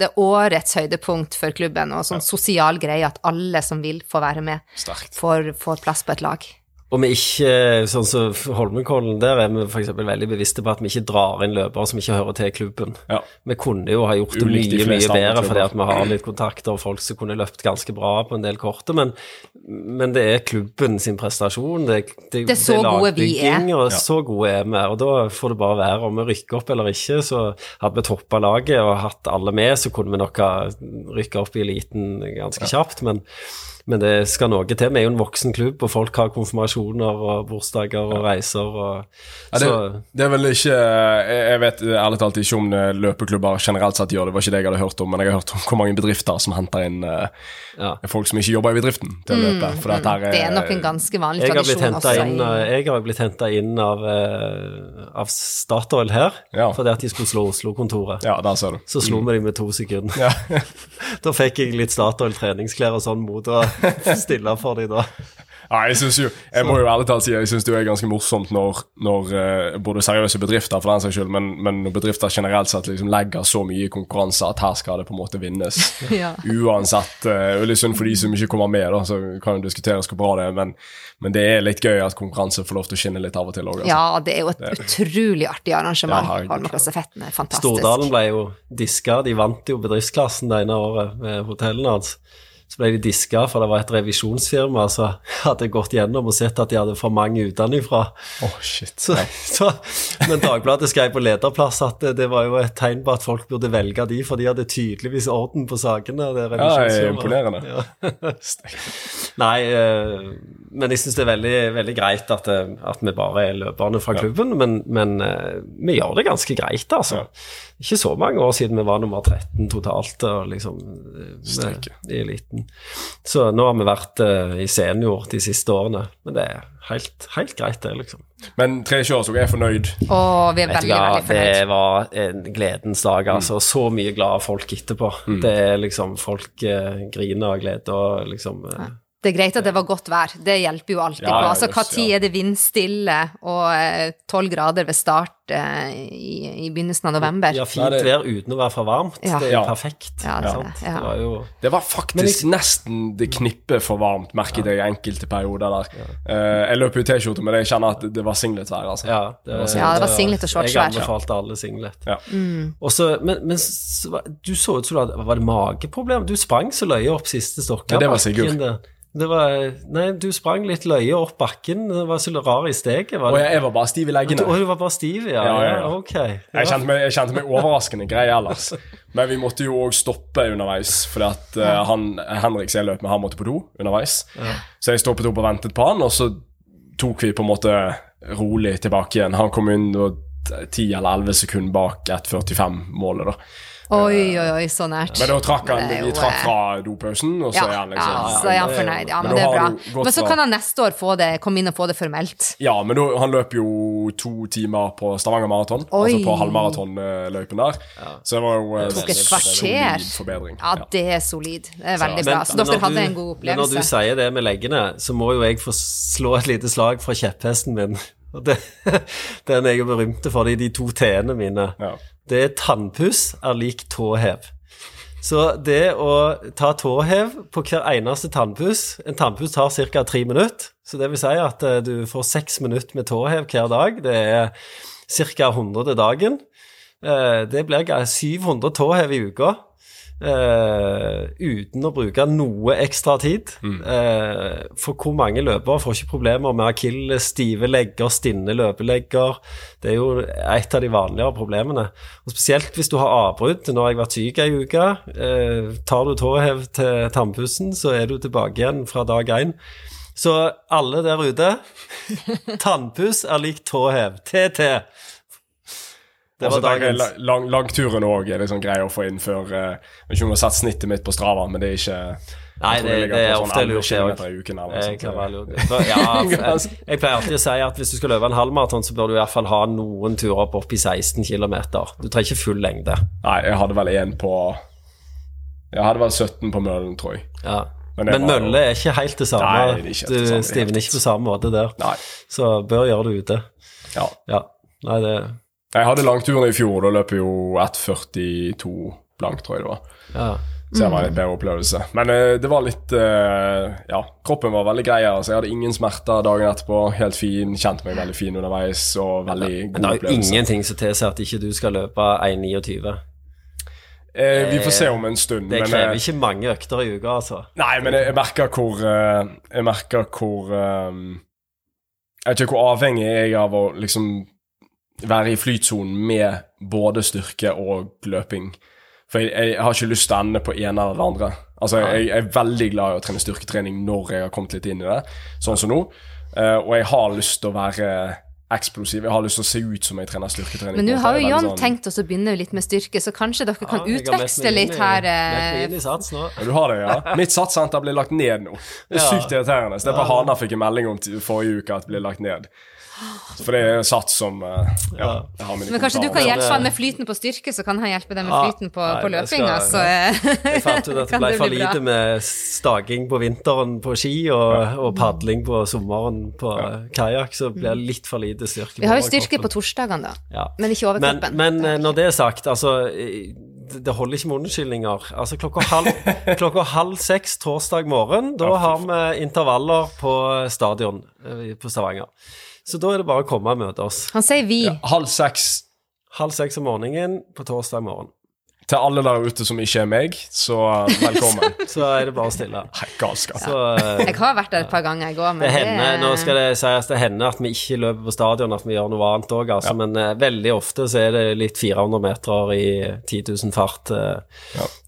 Det er årets høydepunkt for klubben, og sånn sosial greie at alle som vil få være med, får, får plass på et lag. Og vi ikke, sånn som Holmenkollen, der er vi for eksempel veldig bevisste på at vi ikke drar inn løpere som ikke hører til klubben. Ja. Vi kunne jo ha gjort det Ulikt mye, mye bedre fordi at vi har litt kontakter og folk som kunne løpt ganske bra på en del korte, men, men det er klubben sin prestasjon. Det, det, Det er så gode vi er. Og så gode er vi, og da får det bare være. Om vi rykker opp eller ikke, så hadde vi toppa laget og hatt alle med, så kunne vi nok ha rykka opp i eliten ganske kjapt, men Men det skal noe til. Vi er jo en voksen klubb, og folk har konfirmasjoner og bursdager og reiser og Ja, det, Så det er vel ikke Jeg vet ærlig talt ikke om løpeklubber generelt sett gjør det. Det var ikke det jeg hadde hørt om, men jeg har hørt om hvor mange bedrifter som henter inn eh, ja. folk som ikke jobber i bedriften, til å løpe. For dette her Mm, Det er nok en ganske vanlig Jeg tradisjon også. inn, eh, jeg har blitt hentet inn av, eh, av Statoil her, Ja. fordi at de skulle slå Oslo-kontoret. Ja, der ser du. Så slo vi dem med to sekunder. Ja. (laughs) da fikk jeg litt Statoil treningsklær og sånn mot å (laughs) stille for dem da. Ja, jeg synes jo, jeg må jo ærlig talt si jeg synes det er ganske morsomt når, når eh, både seriøse bedrifter for den saks skyld, men, men når bedrifter generelt sett liksom legger så mye i konkurranse at her skal det på en måte vinnes. (laughs) Ja. Uansett. og litt synd for de som ikke kommer med, da, så kan jo diskuteres hvor bra det er, men, men det er litt gøy at konkurranse får lov til å skinne litt av og til òg. Altså. Ja, det er jo et utrolig artig arrangement. Ja. Holmenkollstafetten er fantastisk. Stordalen ble jo diska, de vant jo bedriftsklassen det ene året med hotellene hans. Så ble de diska, for det var et revisjonsfirma som hadde gått gjennom og sett at de hadde for mange utenfra. Åh, shit. Så, så, men Dagbladet skrev på lederplass at det, det var jo et tegn på at folk burde velge de, for de hadde tydeligvis orden på sakene. Det Ja, revisjonsfirmaet. imponerende. Ja. Nei, eh, men jeg syns det er veldig, veldig greit at, eh, at vi bare er løperne fra klubben, men, men eh, vi gjør det ganske greit, altså. Ikke så mange år siden vi var nummer 13 totalt og liksom med, i eliten. Så nå har vi vært uh, i senior de siste årene, men det er helt, helt greit, det, liksom. Men tre kjørsog er fornøyd. Å, vi er veldig, veldig fornøyd. det var en gledens dag, altså. Så mye glade folk etterpå. Det er liksom Folk uh, griner av glede og liksom eh, Det er greit at det var godt vær, det hjelper jo alltid Ja, på. Altså, Hva tid ja. er det vindstille og tolv grader ved start eh, i, i begynnelsen av november? Ja, fint vær uten å være for varmt. Ja. Det er jo Ja. perfekt. Ja, det er sant? det, ja. det var jo Det var faktisk nesten det knippet for varmt, merket jeg i enkelte perioder der. Uh, jeg løper i T-skjorte, men jeg kjenner at det var singletvær, altså. Ja, det, Ja, det var singlet og shortsvær. Jeg anbefalte alle singlet. Ja. Og så- men, men så du så ut som du hadde Var det mageproblem? Du sprang så løye opp siste stokka. Ja, det var Sigurd. Det var, nei, du sprang litt løye opp bakken. Det var så rar i steget. Var Og jeg, jeg var bare stiv i leggene. Og du var bare stiv, ja? Ja, ja, ja. ok. Jeg kjente, meg, jeg kjente meg overraskende grei ellers. Men vi måtte jo òg stoppe underveis, fordi at uh, han, Henrik som jeg løp med, han måtte på do underveis. Så jeg stoppet opp og ventet på han, og så tok vi på en måte rolig tilbake igjen. Han kom inn og 10 eller 11 sekunder bak 1.45-målet, da. Oi, oi, oi, så nært. Men da trakk han, det er vi trakk eh, fra dopausen, og så Ja, er han liksom ja, så er han fornøyd. Ja, men Men det er bra. Men så kan han neste år få det, komme inn og få det formelt. Ja, men da, han løp jo to timer på Stavanger Maraton, altså på halvmaratonløypen der. Så det var jo eh, Tok et kvarter. forbedring. Ja, det er solid. Det er veldig bra. Så men dere hadde du- en god Men når du sier det med leggene, så må jo jeg få slå et lite slag fra kjepphesten min. (laughs) Det, Den jeg er berømte for, det er de to t-ene mine. Ja. Det er tannpuss er lik tåhev. Så det å ta tåhev på hver eneste tannpuss En tannpuss tar ca. tre minutter. Så det vil si at eh, du får seks minutter med tåhev hver dag. Det er ca. 100 til dagen. Eh, Det blir ga- 700 tåhev i uka. Eh, uten å bruke noe ekstra tid. Eh, for hvor mange løpere får ikke problemer med akilles, stive legger, stinne løpelegger? Det er jo et av de vanligere problemene. Og Spesielt hvis du har avbrudd. Nå har jeg vært syk ei uke. Uh, tar du tåhev til tannpussen, så er du tilbake igjen fra dag én. Så alle der ute (laughs) Tannpuss er lik tåhev. TT. Det var jeg dagens. la- lang, Langturen òg er liksom sånn grei å få inn før uh, ikke om du har sett snittet mitt på Strava, men det er ikke Nei, det, det er sånn ofte 11 lurt, det eller noe Jeg sånt. kan være lurt. (laughs) Så, Ja, jeg, jeg pleier alltid å si at hvis du skal løpe en halvmaraton, så bør du i hvert fall ha noen turer på i 16 km. Du trenger ikke full lengde. Nei, jeg hadde vel én på Jeg hadde vel 17 på Møllen, tror jeg. Ja. Men Men, var mølle er ikke helt det samme. Nei, det er ikke du stivner ikke på samme måte der. Nei. Så bør gjøre det ute. Ja. Ja. Nei, det Jeg hadde langturen i fjor, da løp jeg jo 1,42 blank, tror jeg det var. Ja. Så det var en bedre opplevelse. Men eh, det var litt eh, Ja, kroppen var veldig grei. Altså. Jeg hadde ingen smerter dagen etterpå. Helt fin. Kjente meg veldig fin underveis og veldig Men god det er jo opplevelse. ingenting som tilsier at ikke du skal løpe 1,29. Eh, vi får se om en stund. Det krever men, ikke mange økter i uka, altså. Nei, men jeg, jeg merker hvor eh, Jeg merker hvor eh, Jeg vet ikke hvor avhengig jeg er av å liksom være i flytsonen med både styrke og løping. For jeg, jeg har ikke lyst til å ende på ene eller det andre. Altså, jeg, jeg er veldig glad i å trene styrketrening når jeg har kommet litt inn i det, sånn som nå. Uh, og jeg har lyst til å være eksplosiv. Jeg har lyst til å se ut som jeg trener styrketrening. Men nå har jo John sånn- tenkt oss å begynne litt med styrke, så kanskje dere kan Ja, utveksle litt inn i- her. inn i sats nå. Ja, Du har det, ja? (laughs) Mitt satssenter blir lagt ned nå. Det er Ja. sykt irriterende. Det er på Hana fikk en melding om forrige uke at det blir lagt ned. For det er sats som eh, Ja, jeg har Men kanskje du kan hjelpe han med flyten på styrke, så kan han hjelpe deg med flyten på, på løpinga. Så eh, Jeg fant ut at (laughs) det ble for lite bra. med staging på vinteren på ski og, og padling på sommeren på kajakk, så blir det litt for lite styrke. Vi har jo styrke på torsdagene, da. Ja. Men ikke overkroppen. men men eh, når det er sagt, altså eh, Det holder ikke med unnskyldninger. Altså klokka halv, (laughs) klokka halv seks torsdag morgen, da har vi intervaller på stadion eh, på Stavanger. Så da er det bare å komme og møte oss. Han sier vi. Halv seks Halv seks om morgenen på torsdag morgen. Til alle der ute som ikke er meg, så velkommen. (laughs) Så er det bare å stille. Nei, galskap. Så uh, (laughs) Jeg har vært der et par ganger i går, men Det henne, det nå skal det sies, det hender at vi ikke løper på stadion, at vi gjør noe annet òg, altså, men uh, veldig ofte så er det litt 400 meter i 10 000 fart eh,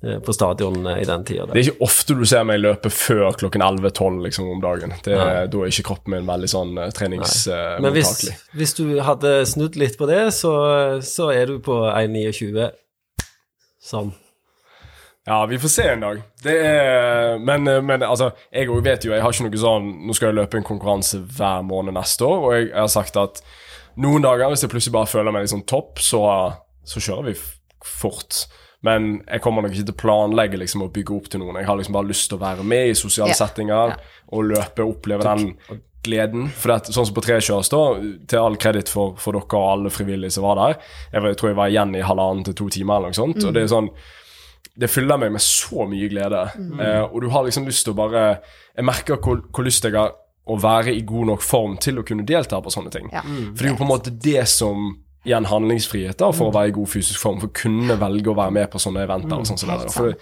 eh, på stadion eh, i den tida. Det er ikke ofte du ser meg løpe før klokken 11-12 liksom, om dagen. Det, da er ikke kroppen min veldig sånn uh, treningsmottakelig. Men hvis, hvis du hadde snudd litt på det, så, så er du på 1,29 sånn. Ja, vi får se en dag. Det er, men, eh, men altså, jeg òg vet jo Jeg har ikke noe sånn Nå skal jeg løpe en konkurranse hver måned neste år, og jeg, jeg har sagt at noen dager, hvis jeg plutselig bare føler meg litt sånn topp, så, så kjører vi fort. Men jeg kommer nok ikke til å planlegge liksom, å bygge opp til noen. Jeg har liksom bare lyst til å være med i sosiale yeah. settinger yeah. og løpe og oppleve den gleden. For det, sånn som på trekjørs, da, til all kreditt for, for dere og alle frivillige som var der Jeg, var- jeg tror jeg var igjen i halvannen til to timer eller noe sånt. Og det er sånn det fyller meg med så mye glede. Eh, og du har liksom lyst til å bare Jeg merker hvor, hvor lyst jeg har å være i god nok form til å kunne delta på sånne ting. Ja. For det er jo på en måte det som igjen handlingsfrihet da, for å være i god fysisk form, for å kunne velge å være med på sånne eventer. og sånn som det der. For.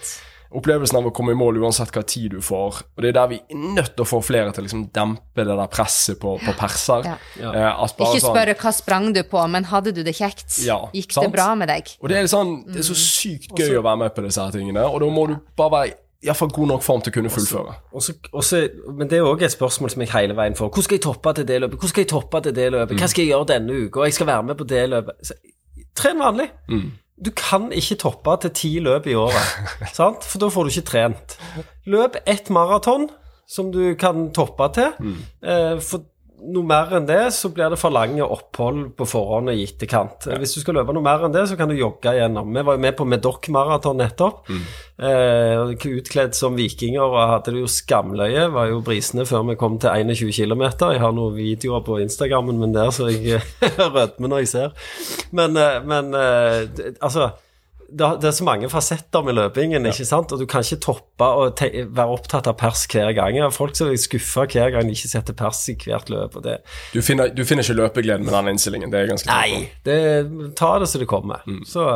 Opplevelsen av å komme i mål uansett hva tid du får, og det er der vi er nødt til å få flere til å liksom dempe det der presset på, på perser. Ja. Eh, at bare Ikke sånn- spørre hva sprang du på, men hadde du det kjekt? Ja, Gikk sant? det bra med deg? Og det er, sånn, det er så sykt gøy å være med på disse her tingene, og da må du bare være iallfall god nok form til å kunne fullføre. Også, også, men det er òg et spørsmål som jeg hele veien får. Hvordan skal jeg toppe til det løpet? Hvordan skal jeg toppe til det løpet? Hva skal jeg gjøre denne uka? Jeg skal være med på det løpet. Så, tren vanlig. Du kan ikke toppe til ti løp i året, (laughs) sant? for da får du ikke trent. Løp ett maraton som du kan toppe til. mm. for noe mer enn det, så blir det for lange opphold på forhånd og i etterkant. Hvis du skal løpe noe mer enn det, så kan du jogge gjennom. Vi var jo med på Medoc-maraton nettopp. Eh, utkledd som vikinger og hadde det jo skamløye. Var jo brisende før vi kom til 21 km. Jeg har noen videoer på Instagrammen min der, så jeg (laughs) rødmer når jeg ser. Men, eh, men eh, altså det, det er så mange fasetter med løpingen, ikke sant? og du kan ikke toppe og te være opptatt av pers hver gang. Jeg har folk som er skuffa hver gang de ikke setter pers i hvert løp. Du finner, du finner ikke løpegleden med den innstillingen. Det er ganske. Nei, det, ta det som det kommer. Så,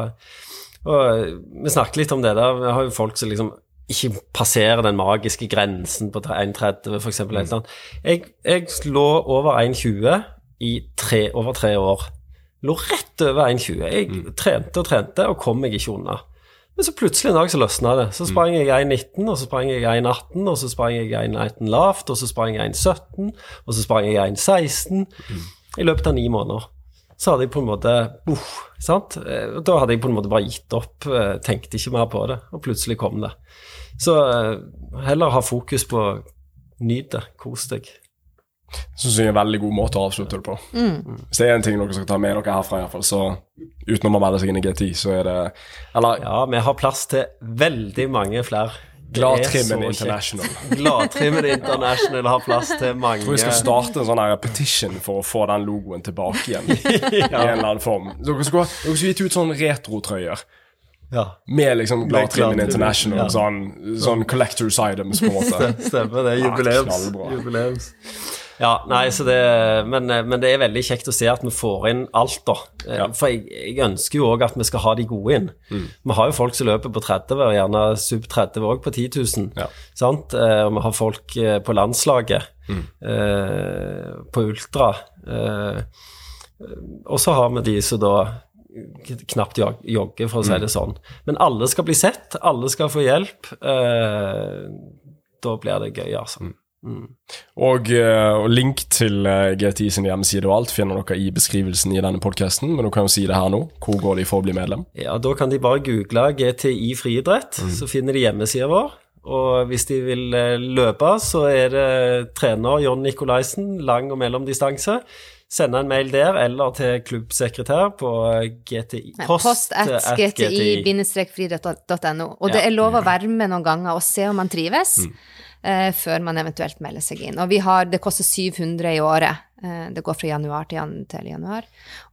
og Vi snakket litt om det der. Vi har jo folk som liksom ikke passerer den magiske grensen på 1,30 f.eks. Mm. Jeg, jeg lå over 1,20 i tre, over tre år. Lå rett over 1,20. Jeg trente og trente og kom meg ikke unna. Men så plutselig en dag så løsna det. Så sprang jeg 1,19, og så sprang jeg 1,18, og så sprang jeg 1,19 lavt, og så sprang jeg 1,17, og så sprang jeg 1,16 i løpet av ni måneder. Så hadde jeg på en måte uh, sant? Eh, Da hadde jeg på en måte bare gitt opp, eh, tenkte ikke mer på det, og plutselig kom det. Så eh, heller ha fokus på nyt det, kos deg. Syns jeg er en veldig god måte å avslutte det på. Hvis det er en ting dere skal ta med dere herfra, i hvert fall, så utenom å melde seg inn i G10, så er det Eller Ja, vi har plass til veldig mange flere. Er Gladtrimmen. International. (laughs) Gladtrimmen International har plass til mange. Jeg tror jeg skal starte en sånn her petition for å få den logoen tilbake igjen. (laughs) I en eller annen form. Dere skulle, dere skulle gitt ut sånne retrotrøyer Ja, med liksom Gladtrimmen International. ja. Sånn, sånn collectors items, på en måte. stemmer det. Ja, Jubileums. knallbra. Ja, nei, så det, men, men det er veldig kjekt å se at vi får inn alt, da. Eh, Ja. For jeg, jeg ønsker jo òg at vi skal ha de gode inn. Vi har jo folk som løper på 30, og gjerne sub 30 òg på 10 000. Ja. Sant? Eh, Og vi har folk eh, på landslaget, eh, på ultra. Eh, og så har vi de som da knapt jogger, for å si det sånn. Men alle skal bli sett, alle skal få hjelp. Eh, da blir det gøy, altså. Og, eh, og link til eh, GTI sin hjemmeside og alt finner dere i beskrivelsen i denne podkasten, men du kan jo si det her nå. Hvor går de for å bli medlem? Ja, Da kan de bare google GTI friidrett, Mm. så finner de hjemmesida vår. Og hvis de vil eh, løpe, så er det trener John Nikolaisen, lang- og mellom distanse. Sende en mail der, eller til klubbsekretær på GTI. Post at at gti-friidrett.no. Og det er lov å være med noen ganger og se om man trives, Mm. Eh, før man eventuelt melder seg inn. Og vi har, det koster 700 i året. Eh, det går fra januar til, jan til januar.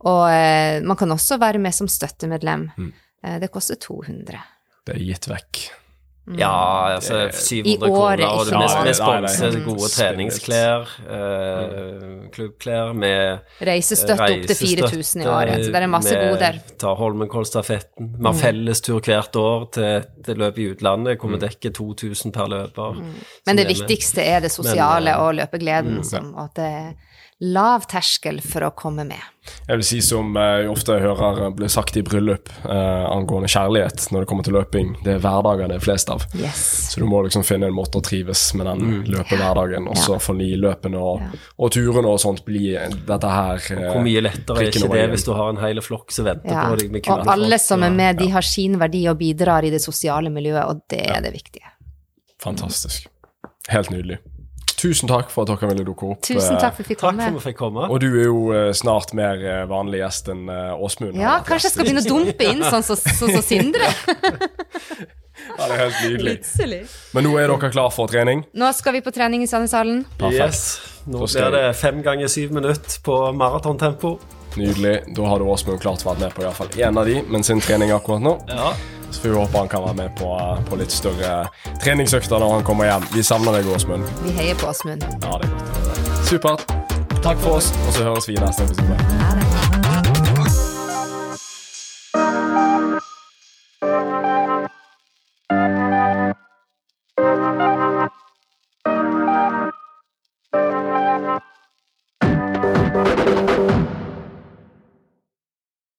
Og eh, man kan også være med som støttemedlem. Mm. Eh, det koster 200. Det er gitt vekk. Ja, altså 700 kroner, og det mest året. med Nei, nei, sponse gode treningsklær, eh, klubbklær med Reisestøtte opp til 4000 i året. Så det er masse gode der. Vi tar Holmenkollstafetten. Vi har fellestur hvert år til et løp i utlandet hvor vi dekker 2000 per løper. Men det viktigste er det sosiale eh, og løpegleden, som, og at det er lav terskel for å komme med. Jeg vil si som jeg ofte hører blir sagt i bryllup eh, angående kjærlighet når det kommer til løping. Det er hverdager det er flest av. Yes. Så du må liksom finne en måte å trives med den løpehverdagen. Og så ja. de løpene og, og turene og sånt bli dette her eh, Hvor mye lettere er ikke det hvis du har en hel flokk som venter Ja. på deg med Og alle folk? som er med, de har sin verdi og bidrar i det sosiale miljøet, og det er det viktige. Fantastisk. Helt nydelig. Tusen takk for at dere ville dukke opp. Tusen eh, takk for at vi fikk Takk komme. for at vi fikk komme. Og du er jo eh, snart mer eh, vanlig gjest enn Åsmund. Ja, kanskje jeg skal begynne å dumpe inn sånn som så, så Sindre. (laughs) Ja, det er helt nydelig. Plutselig. Men nå er dere klar for trening? Nå skal vi på trening i Sandneshallen. Yes. Nå blir det fem ganger syv minutter på maratontempo. Nydelig. Da har du Åsmund klart vært med på i hvert fall én av de, men sin trening akkurat nå. Ja. Så vi håper han kan være med på, eh, på litt større treningsøkter når han kommer hjem. Vi savner deg, Åsmund. Vi heier på Åsmund. Ja, det er godt. Supert. Takk for oss, og så høres vi i neste episode.